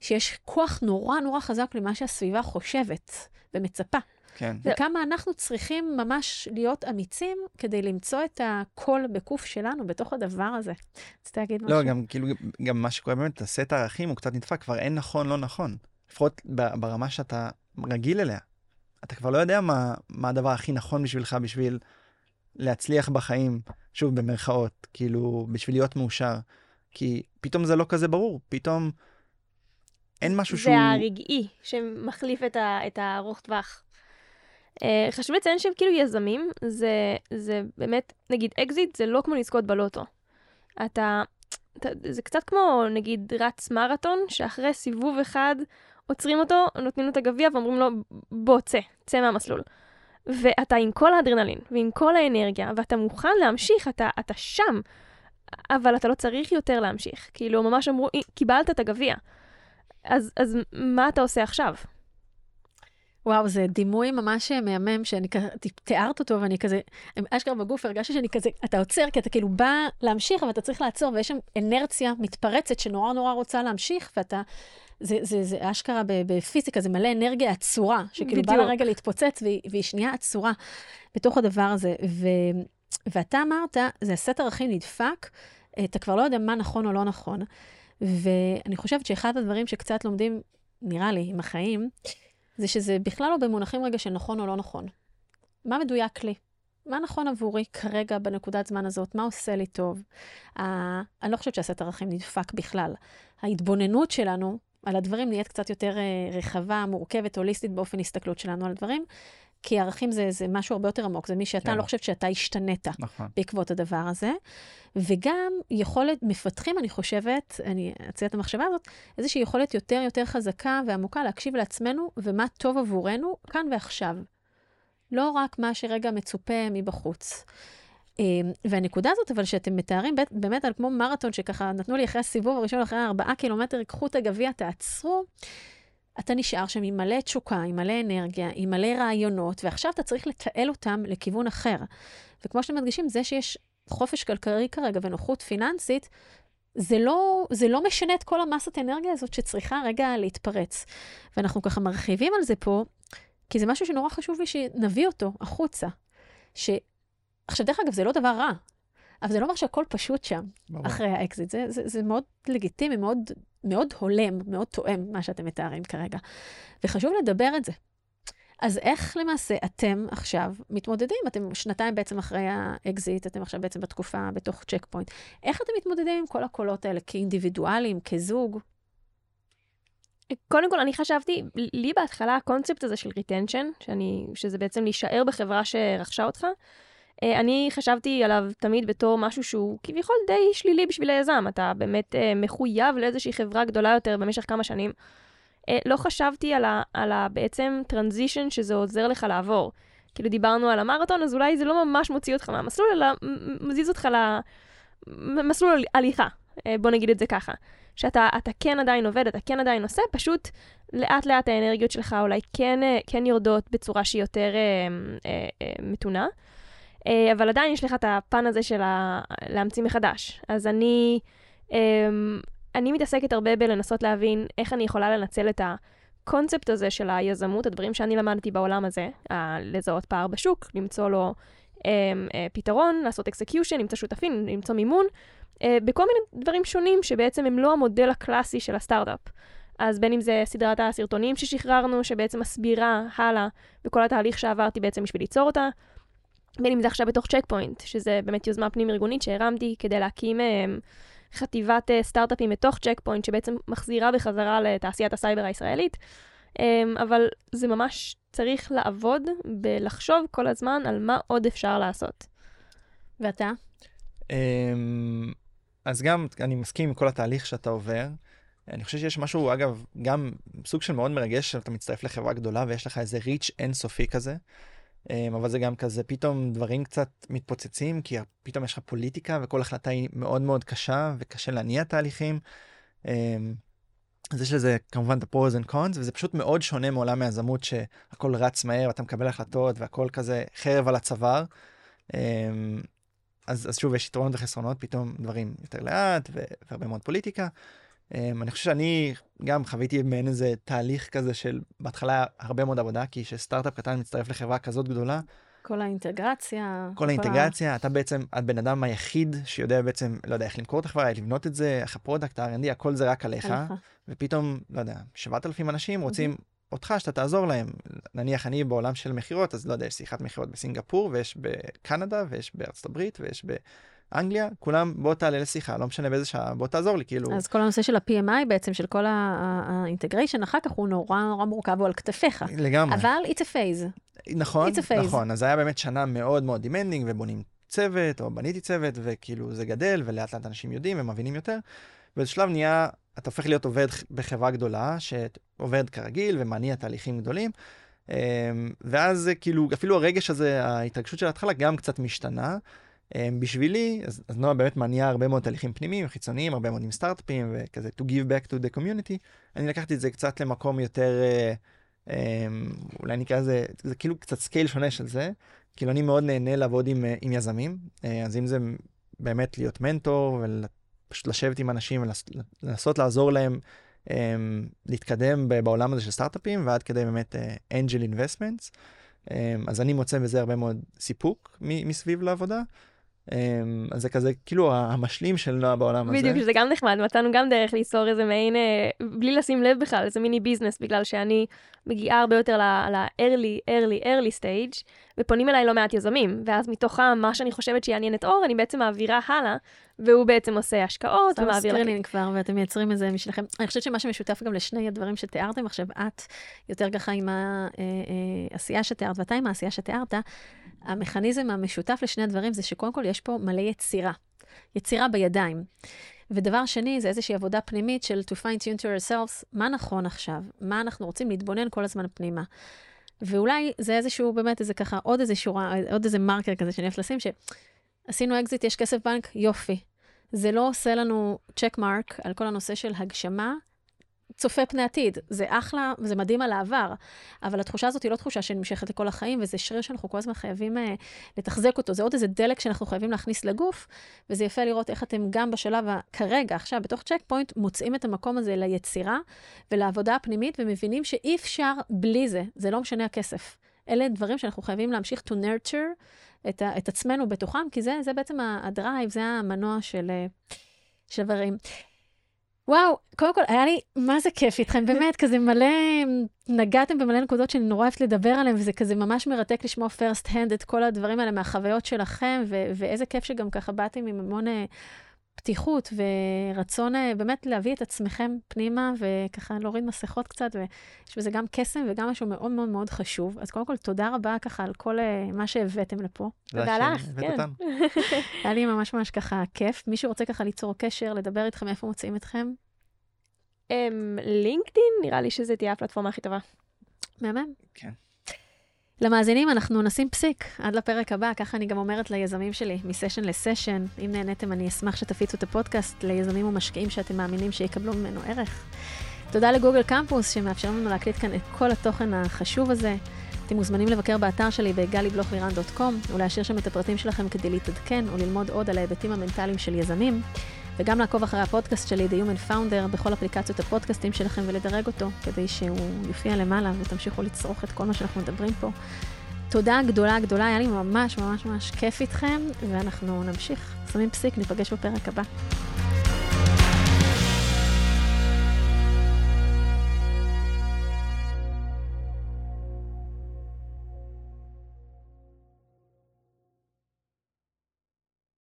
שיש כוח נורא נורא חזק למה שהסביבה חושבת ומצפה. כן. וכמה אנחנו צריכים ממש להיות אמיצים כדי למצוא את הקול בקוף שלנו בתוך הדבר הזה. רצית להגיד לא, משהו? לא, גם כאילו, גם מה שקורה באמת, ה-set ערכים הוא קצת נדפק, כבר אין נכון, לא נכון. לפחות ברמה שאתה רגיל אליה. אתה כבר לא יודע מה, מה הדבר הכי נכון בשבילך בשביל להצליח בחיים, שוב, במרכאות, כאילו, בשביל להיות מאושר. כי פתאום זה לא כזה ברור, פתאום אין משהו זה שהוא... זה הרגעי שמחליף את, ה, את הארוך טווח. Uh, חשוב לציין שהם כאילו יזמים, זה, זה באמת, נגיד אקזיט זה לא כמו לזכות בלוטו. אתה, אתה, זה קצת כמו נגיד רץ מרתון, שאחרי סיבוב אחד עוצרים אותו, נותנים לו את הגביע ואומרים לו, בוא, צא, צא מהמסלול. ואתה עם כל האדרנלין ועם כל האנרגיה, ואתה מוכן להמשיך, אתה, אתה שם, אבל אתה לא צריך יותר להמשיך. כאילו, ממש אמרו, קיבלת את הגביע. אז, אז מה אתה עושה עכשיו? וואו, זה דימוי ממש מהמם, שאני כזה, תיארת אותו, ואני כזה, אשכרה בגוף הרגשתי שאני כזה, אתה עוצר, כי אתה כאילו בא להמשיך, אבל אתה צריך לעצור, ויש שם אנרציה מתפרצת שנורא נורא רוצה להמשיך, ואתה, זה, זה, זה אשכרה בפיזיקה, זה מלא אנרגיה עצורה, שכאילו בא לרגע להתפוצץ, והיא, והיא שנייה עצורה בתוך הדבר הזה. ו, ואתה אמרת, זה הסט ערכים נדפק, אתה כבר לא יודע מה נכון או לא נכון. ואני חושבת שאחד הדברים שקצת לומדים, נראה לי, עם החיים, זה שזה בכלל לא במונחים רגע של נכון או לא נכון. מה מדויק לי? מה נכון עבורי כרגע בנקודת זמן הזאת? מה עושה לי טוב? Uh, אני לא חושבת שהסט ערכים נדפק בכלל. ההתבוננות שלנו על הדברים נהיית קצת יותר uh, רחבה, מורכבת, הוליסטית באופן הסתכלות שלנו על דברים, כי ערכים זה, זה משהו הרבה יותר עמוק, זה מי שאתה, כן. לא חושבת שאתה השתנית נכון. בעקבות הדבר הזה. וגם יכולת, מפתחים, אני חושבת, אני אציע את המחשבה הזאת, איזושהי יכולת יותר יותר חזקה ועמוקה להקשיב לעצמנו ומה טוב עבורנו כאן ועכשיו. לא רק מה שרגע מצופה מבחוץ. אמ, והנקודה הזאת, אבל שאתם מתארים באמת על כמו מרתון, שככה נתנו לי אחרי הסיבוב הראשון, אחרי ארבעה קילומטר, קחו את הגביע, תעצרו, אתה נשאר שם עם מלא תשוקה, עם מלא אנרגיה, עם מלא רעיונות, ועכשיו אתה צריך לתעל אותם לכיוון אחר. וכמו שאתם מדגישים, זה שיש חופש כלכלי כרגע ונוחות פיננסית, זה לא, זה לא משנה את כל המסת אנרגיה הזאת שצריכה רגע להתפרץ. ואנחנו ככה מרחיבים על זה פה, כי זה משהו שנורא חשוב לי שנביא אותו החוצה. ש... עכשיו, דרך אגב, זה לא דבר רע, אבל זה לא אומר שהכל פשוט שם, ברור. אחרי האקזיט. זה, זה, זה מאוד לגיטימי, מאוד, מאוד הולם, מאוד תואם מה שאתם מתארים כרגע. וחשוב לדבר את זה. אז איך למעשה אתם עכשיו מתמודדים? אתם שנתיים בעצם אחרי האקזיט, אתם עכשיו בעצם בתקופה בתוך צ'ק פוינט. איך אתם מתמודדים עם כל הקולות האלה כאינדיבידואלים, כזוג? קודם כל, אני חשבתי, לי בהתחלה הקונספט הזה של retention, שזה בעצם להישאר בחברה שרכשה אותך, אני חשבתי עליו תמיד בתור משהו שהוא כביכול די שלילי בשביל היזם. אתה באמת אה, מחויב לאיזושהי חברה גדולה יותר במשך כמה שנים. אה, לא חשבתי על, ה, על ה, בעצם transition שזה עוזר לך לעבור. כאילו דיברנו על המרתון, אז אולי זה לא ממש מוציא אותך מהמסלול, אלא מזיז אותך למסלול הליכה, אה, בוא נגיד את זה ככה. שאתה אתה כן עדיין עובד, אתה כן עדיין עושה, פשוט לאט לאט האנרגיות שלך אולי כן, אה, כן יורדות בצורה שהיא יותר אה, אה, אה, מתונה. אה, אבל עדיין יש לך את הפן הזה של ה... להמציא מחדש. אז אני, אה, אני מתעסקת הרבה בלנסות להבין איך אני יכולה לנצל את הקונספט הזה של היזמות, הדברים שאני למדתי בעולם הזה, לזהות פער בשוק, למצוא לו אה, אה, פתרון, לעשות execution, למצוא שותפים, למצוא מימון, אה, בכל מיני דברים שונים שבעצם הם לא המודל הקלאסי של הסטארט-אפ. אז בין אם זה סדרת הסרטונים ששחררנו, שבעצם מסבירה הלאה בכל התהליך שעברתי בעצם בשביל ליצור אותה, בין אם זה עכשיו בתוך צ'ק פוינט, שזה באמת יוזמה פנים-ארגונית שהרמתי כדי להקים אה, חטיבת אה, סטארט-אפים בתוך צ'ק פוינט, שבעצם מחזירה בחזרה לתעשיית הסייבר הישראלית. אה, אבל זה ממש צריך לעבוד בלחשוב כל הזמן על מה עוד אפשר לעשות. ואתה? אמ, אז גם, אני מסכים עם כל התהליך שאתה עובר. אני חושב שיש משהו, אגב, גם סוג של מאוד מרגש, שאתה מצטרף לחברה גדולה ויש לך איזה ריץ' אינסופי כזה. אמ, אבל זה גם כזה, פתאום דברים קצת מתפוצצים, כי פתאום יש לך פוליטיקה וכל החלטה היא מאוד מאוד קשה וקשה להניע תהליכים. אמ, אז יש לזה כמובן את ה-pros and cons, וזה פשוט מאוד שונה מעולם היזמות שהכל רץ מהר, ואתה מקבל החלטות והכל כזה חרב על הצוואר. אמ, אז, אז שוב, יש יתרונות וחסרונות, פתאום דברים יותר לאט והרבה מאוד פוליטיקה. Um, אני חושב שאני גם חוויתי מעין איזה תהליך כזה של בהתחלה הרבה מאוד עבודה, כי כשסטארט-אפ קטן מצטרף לחברה כזאת גדולה, כל האינטגרציה. כל האינטגרציה, אתה בעצם הבן אדם היחיד שיודע בעצם, לא יודע, איך למכור את החברה, לבנות את זה, איך הפרודקט, ה-R&D, הכל זה רק עליך, עליך. ופתאום, לא יודע, 7,000 אנשים רוצים אותך שאתה תעזור להם. נניח אני בעולם של מכירות, אז לא יודע, יש שיחת מכירות בסינגפור, ויש בקנדה, ויש בארצות הברית, ויש באנגליה, כולם בוא תעלה לשיחה, לא משנה באיזה שעה, בוא תעזור לי, כאילו. אז כל הנושא של ה-PMI בעצם, של כל האינטגריישן, אחר כך הוא נורא נורא מורכב, הוא על כתפיך. לגמרי. אבל it's a phase. נכון, It's a phase. נכון, אז היה באמת שנה מאוד מאוד demanding, ובונים צוות, או בניתי צוות, וכאילו זה גדל, ולאט לאט אנשים יודעים ומבינים יותר. באיזה שלב נהיה, אתה הופך להיות עובד בחברה גדולה, שעובד כרגיל ומניע תהליכים גדולים, אמ, ואז זה כאילו, אפילו הרגש הזה, ההתרגשות של ההתחלה גם קצת משתנה. אמ, בשבילי, אז, אז נועה באמת מניעה הרבה מאוד תהליכים פנימיים, חיצוניים, הרבה מאוד עם סטארט-אפים, וכזה to give back to the community. אני לקחתי את זה קצת למקום יותר, אה, אמ, אולי נקרא לזה, זה כאילו קצת scale שונה של זה. כאילו אני מאוד נהנה לעבוד עם, אה, עם יזמים, אה, אז אם זה באמת להיות מנטור ופשוט לשבת עם אנשים ולנסות לעזור להם um, להתקדם בעולם הזה של סטארט-אפים ועד כדי באמת uh, investments. Um, אז אני מוצא בזה הרבה מאוד סיפוק מסביב לעבודה. Um, אז זה כזה כאילו המשלים של נועה בעולם הזה. בדיוק, שזה גם נחמד, מצאנו גם דרך ליצור איזה מעין, אה, בלי לשים לב בכלל, איזה mini business, בגלל שאני מגיעה הרבה יותר ל-early, early, early stage, ופונים אליי לא מעט יזמים, ואז מתוכם, מה שאני חושבת שיעניין את אור, אני בעצם מעבירה הלאה, והוא בעצם עושה השקעות ומעביר... screening כבר, ואתם מייצרים את זה משלכם. אני חושבת שמה שמשותף גם לשני הדברים שתיארתם עכשיו, את יותר ככה עם העשייה שתיארת, ואתה עם העשייה שתיארת, המכניזם המשותף לשני הדברים זה שקודם כל יש פה מלא יצירה. יצירה בידיים. ודבר שני, זה איזושהי עבודה פנימית של to fine tune to ourselves, מה נכון עכשיו? מה אנחנו רוצים להתבונן כל הזמן פנימה? ואולי זה איזשהו, באמת, איזה ככה, עוד איזה שורה, עוד איזה מרקר כזה שאני אוהבת לשים, שעשינו אקזיט, יש כסף בבנק, יופי. זה לא עושה לנו check mark על כל הנושא של הגשמה, צופה פני עתיד. זה אחלה, וזה מדהים על העבר, אבל התחושה הזאת היא לא תחושה שנמשכת לכל החיים, וזה שריר שאנחנו כל הזמן חייבים uh, לתחזק אותו. זה עוד איזה דלק שאנחנו חייבים להכניס לגוף, וזה יפה לראות איך אתם גם בשלב, כרגע, עכשיו, בתוך צ'ק פוינט, מוצאים את המקום הזה ליצירה ולעבודה הפנימית, ומבינים שאי אפשר בלי זה, זה לא משנה הכסף. אלה דברים שאנחנו חייבים להמשיך to nurture את, ה, את עצמנו בתוכם, כי זה, זה בעצם הדרייב, זה המנוע של, אה, של דברים. וואו, קודם כל, היה לי, מה זה כיף איתכם, באמת, כזה מלא, נגעתם במלא נקודות שאני נורא אוהבת לדבר עליהן, וזה כזה ממש מרתק לשמוע first hand את כל הדברים האלה מהחוויות שלכם, ו- ואיזה כיף שגם ככה באתם עם המון uh, פתיחות ורצון uh, באמת להביא את עצמכם פנימה, וככה להוריד מסכות קצת, ויש בזה גם קסם וגם משהו מאוד מאוד מאוד חשוב. אז קודם כל, תודה רבה ככה על כל uh, מה שהבאתם לפה. תודה לך, כן. היה לי ממש ממש ככה כיף. מישהו רוצה ככה ליצור קשר, לדבר איתכם, איפה מוצאים אתכם? לינקדאין, נראה לי שזה תהיה הפלטפורמה הכי טובה. מהמם. כן. למאזינים, אנחנו נשים פסיק עד לפרק הבא, ככה אני גם אומרת ליזמים שלי, מסשן לסשן. אם נהניתם, אני אשמח שתפיצו את הפודקאסט ליזמים ומשקיעים שאתם מאמינים שיקבלו ממנו ערך. תודה לגוגל קמפוס, שמאפשר לנו להקליט כאן את כל התוכן החשוב הזה. אתם מוזמנים לבקר באתר שלי בגלי-בלוך-לירן.קום, ולהשאיר שם את הפרטים שלכם כדי להתעדכן וללמוד עוד על ההיבטים המנטליים של יזמים. וגם לעקוב אחרי הפודקאסט שלי, The Human Founder, בכל אפליקציות הפודקאסטים שלכם ולדרג אותו, כדי שהוא יופיע למעלה ותמשיכו לצרוך את כל מה שאנחנו מדברים פה. תודה גדולה גדולה, היה לי ממש ממש ממש כיף איתכם, ואנחנו נמשיך. שמים פסיק, ניפגש בפרק הבא.